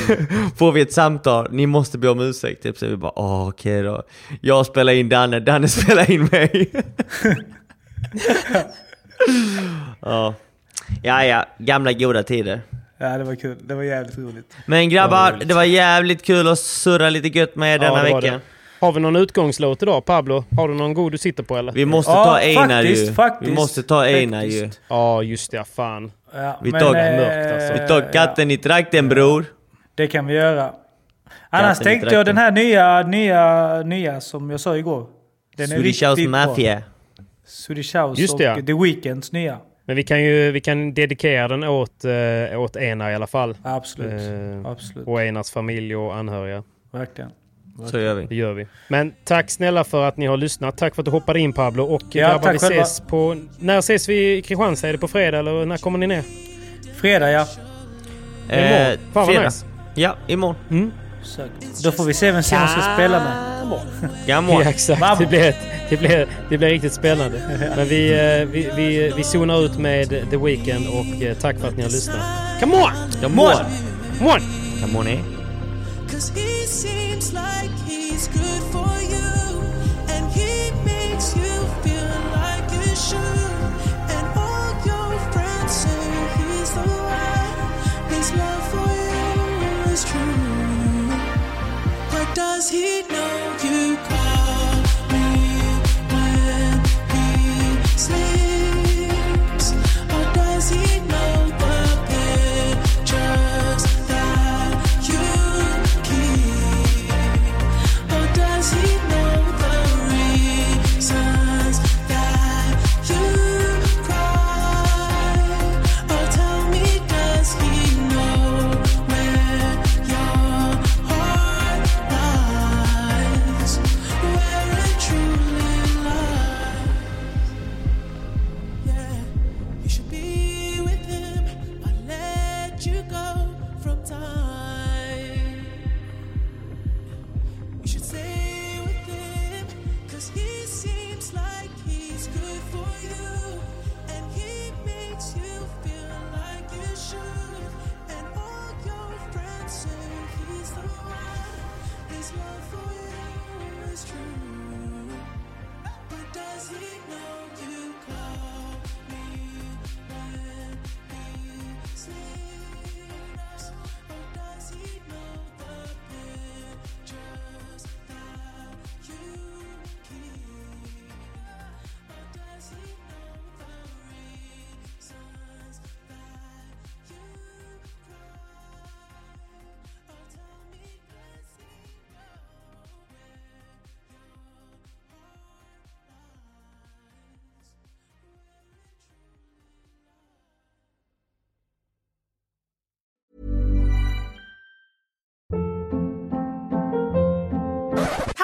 Får vi ett samtal, ni måste be om ursäkt, typ så vi bara åh okej då. Jag spelar in Danne, Danne spelar in mig. ja. ja, ja, gamla goda tider. Ja, det var kul. Det var jävligt roligt. Men grabbar, det var jävligt kul att surra lite gött med er denna Ja, det var vecka. det. Har vi någon utgångslåt idag Pablo? Har du någon god du sitter på eller? Vi måste Ja, ta Einar faktiskt, ju. faktiskt. vi måste ta Einar ju. Ja just det, fan. Ja, Vi men, tar- eh, mörkt, alltså. Vi tar katten i trakten bror. Det kan vi göra. Annars Katten tänkte jag den här nya, nya, nya som jag sa igår. Den är Swedish House. Mafia. Swedish House Just det, och ja. The Weeknds nya. Men vi kan ju vi kan dedikera den åt, eh, åt Einar i alla fall. Absolut. Eh, Absolut. och Einars familj och anhöriga. Verkligen. Så gör Det vi. gör vi. Men tack snälla för att ni har lyssnat. Tack för att du hoppade in Pablo. Och Ja, grabbar, vi själva. ses på... När ses vi i Kristianstad? Är det på fredag eller när kommer ni ner? Fredag ja. Imorgon. Fan fredag. nice. Ja, imorgon. Exakt. Då får vi se vem Simon ska spela med. Gammal. Ja, exakt. Det blir, det, blir, det blir riktigt spännande. Men vi, eh, vi, vi, vi zonar ut med The Weeknd och eh, tack för att ni har lyssnat. Come on! Come on! Come on! Come on eh? Cause he seems like he's good for you. And he makes you feel like you should. And all your friends say he's the one. His love for you is true. But does he know you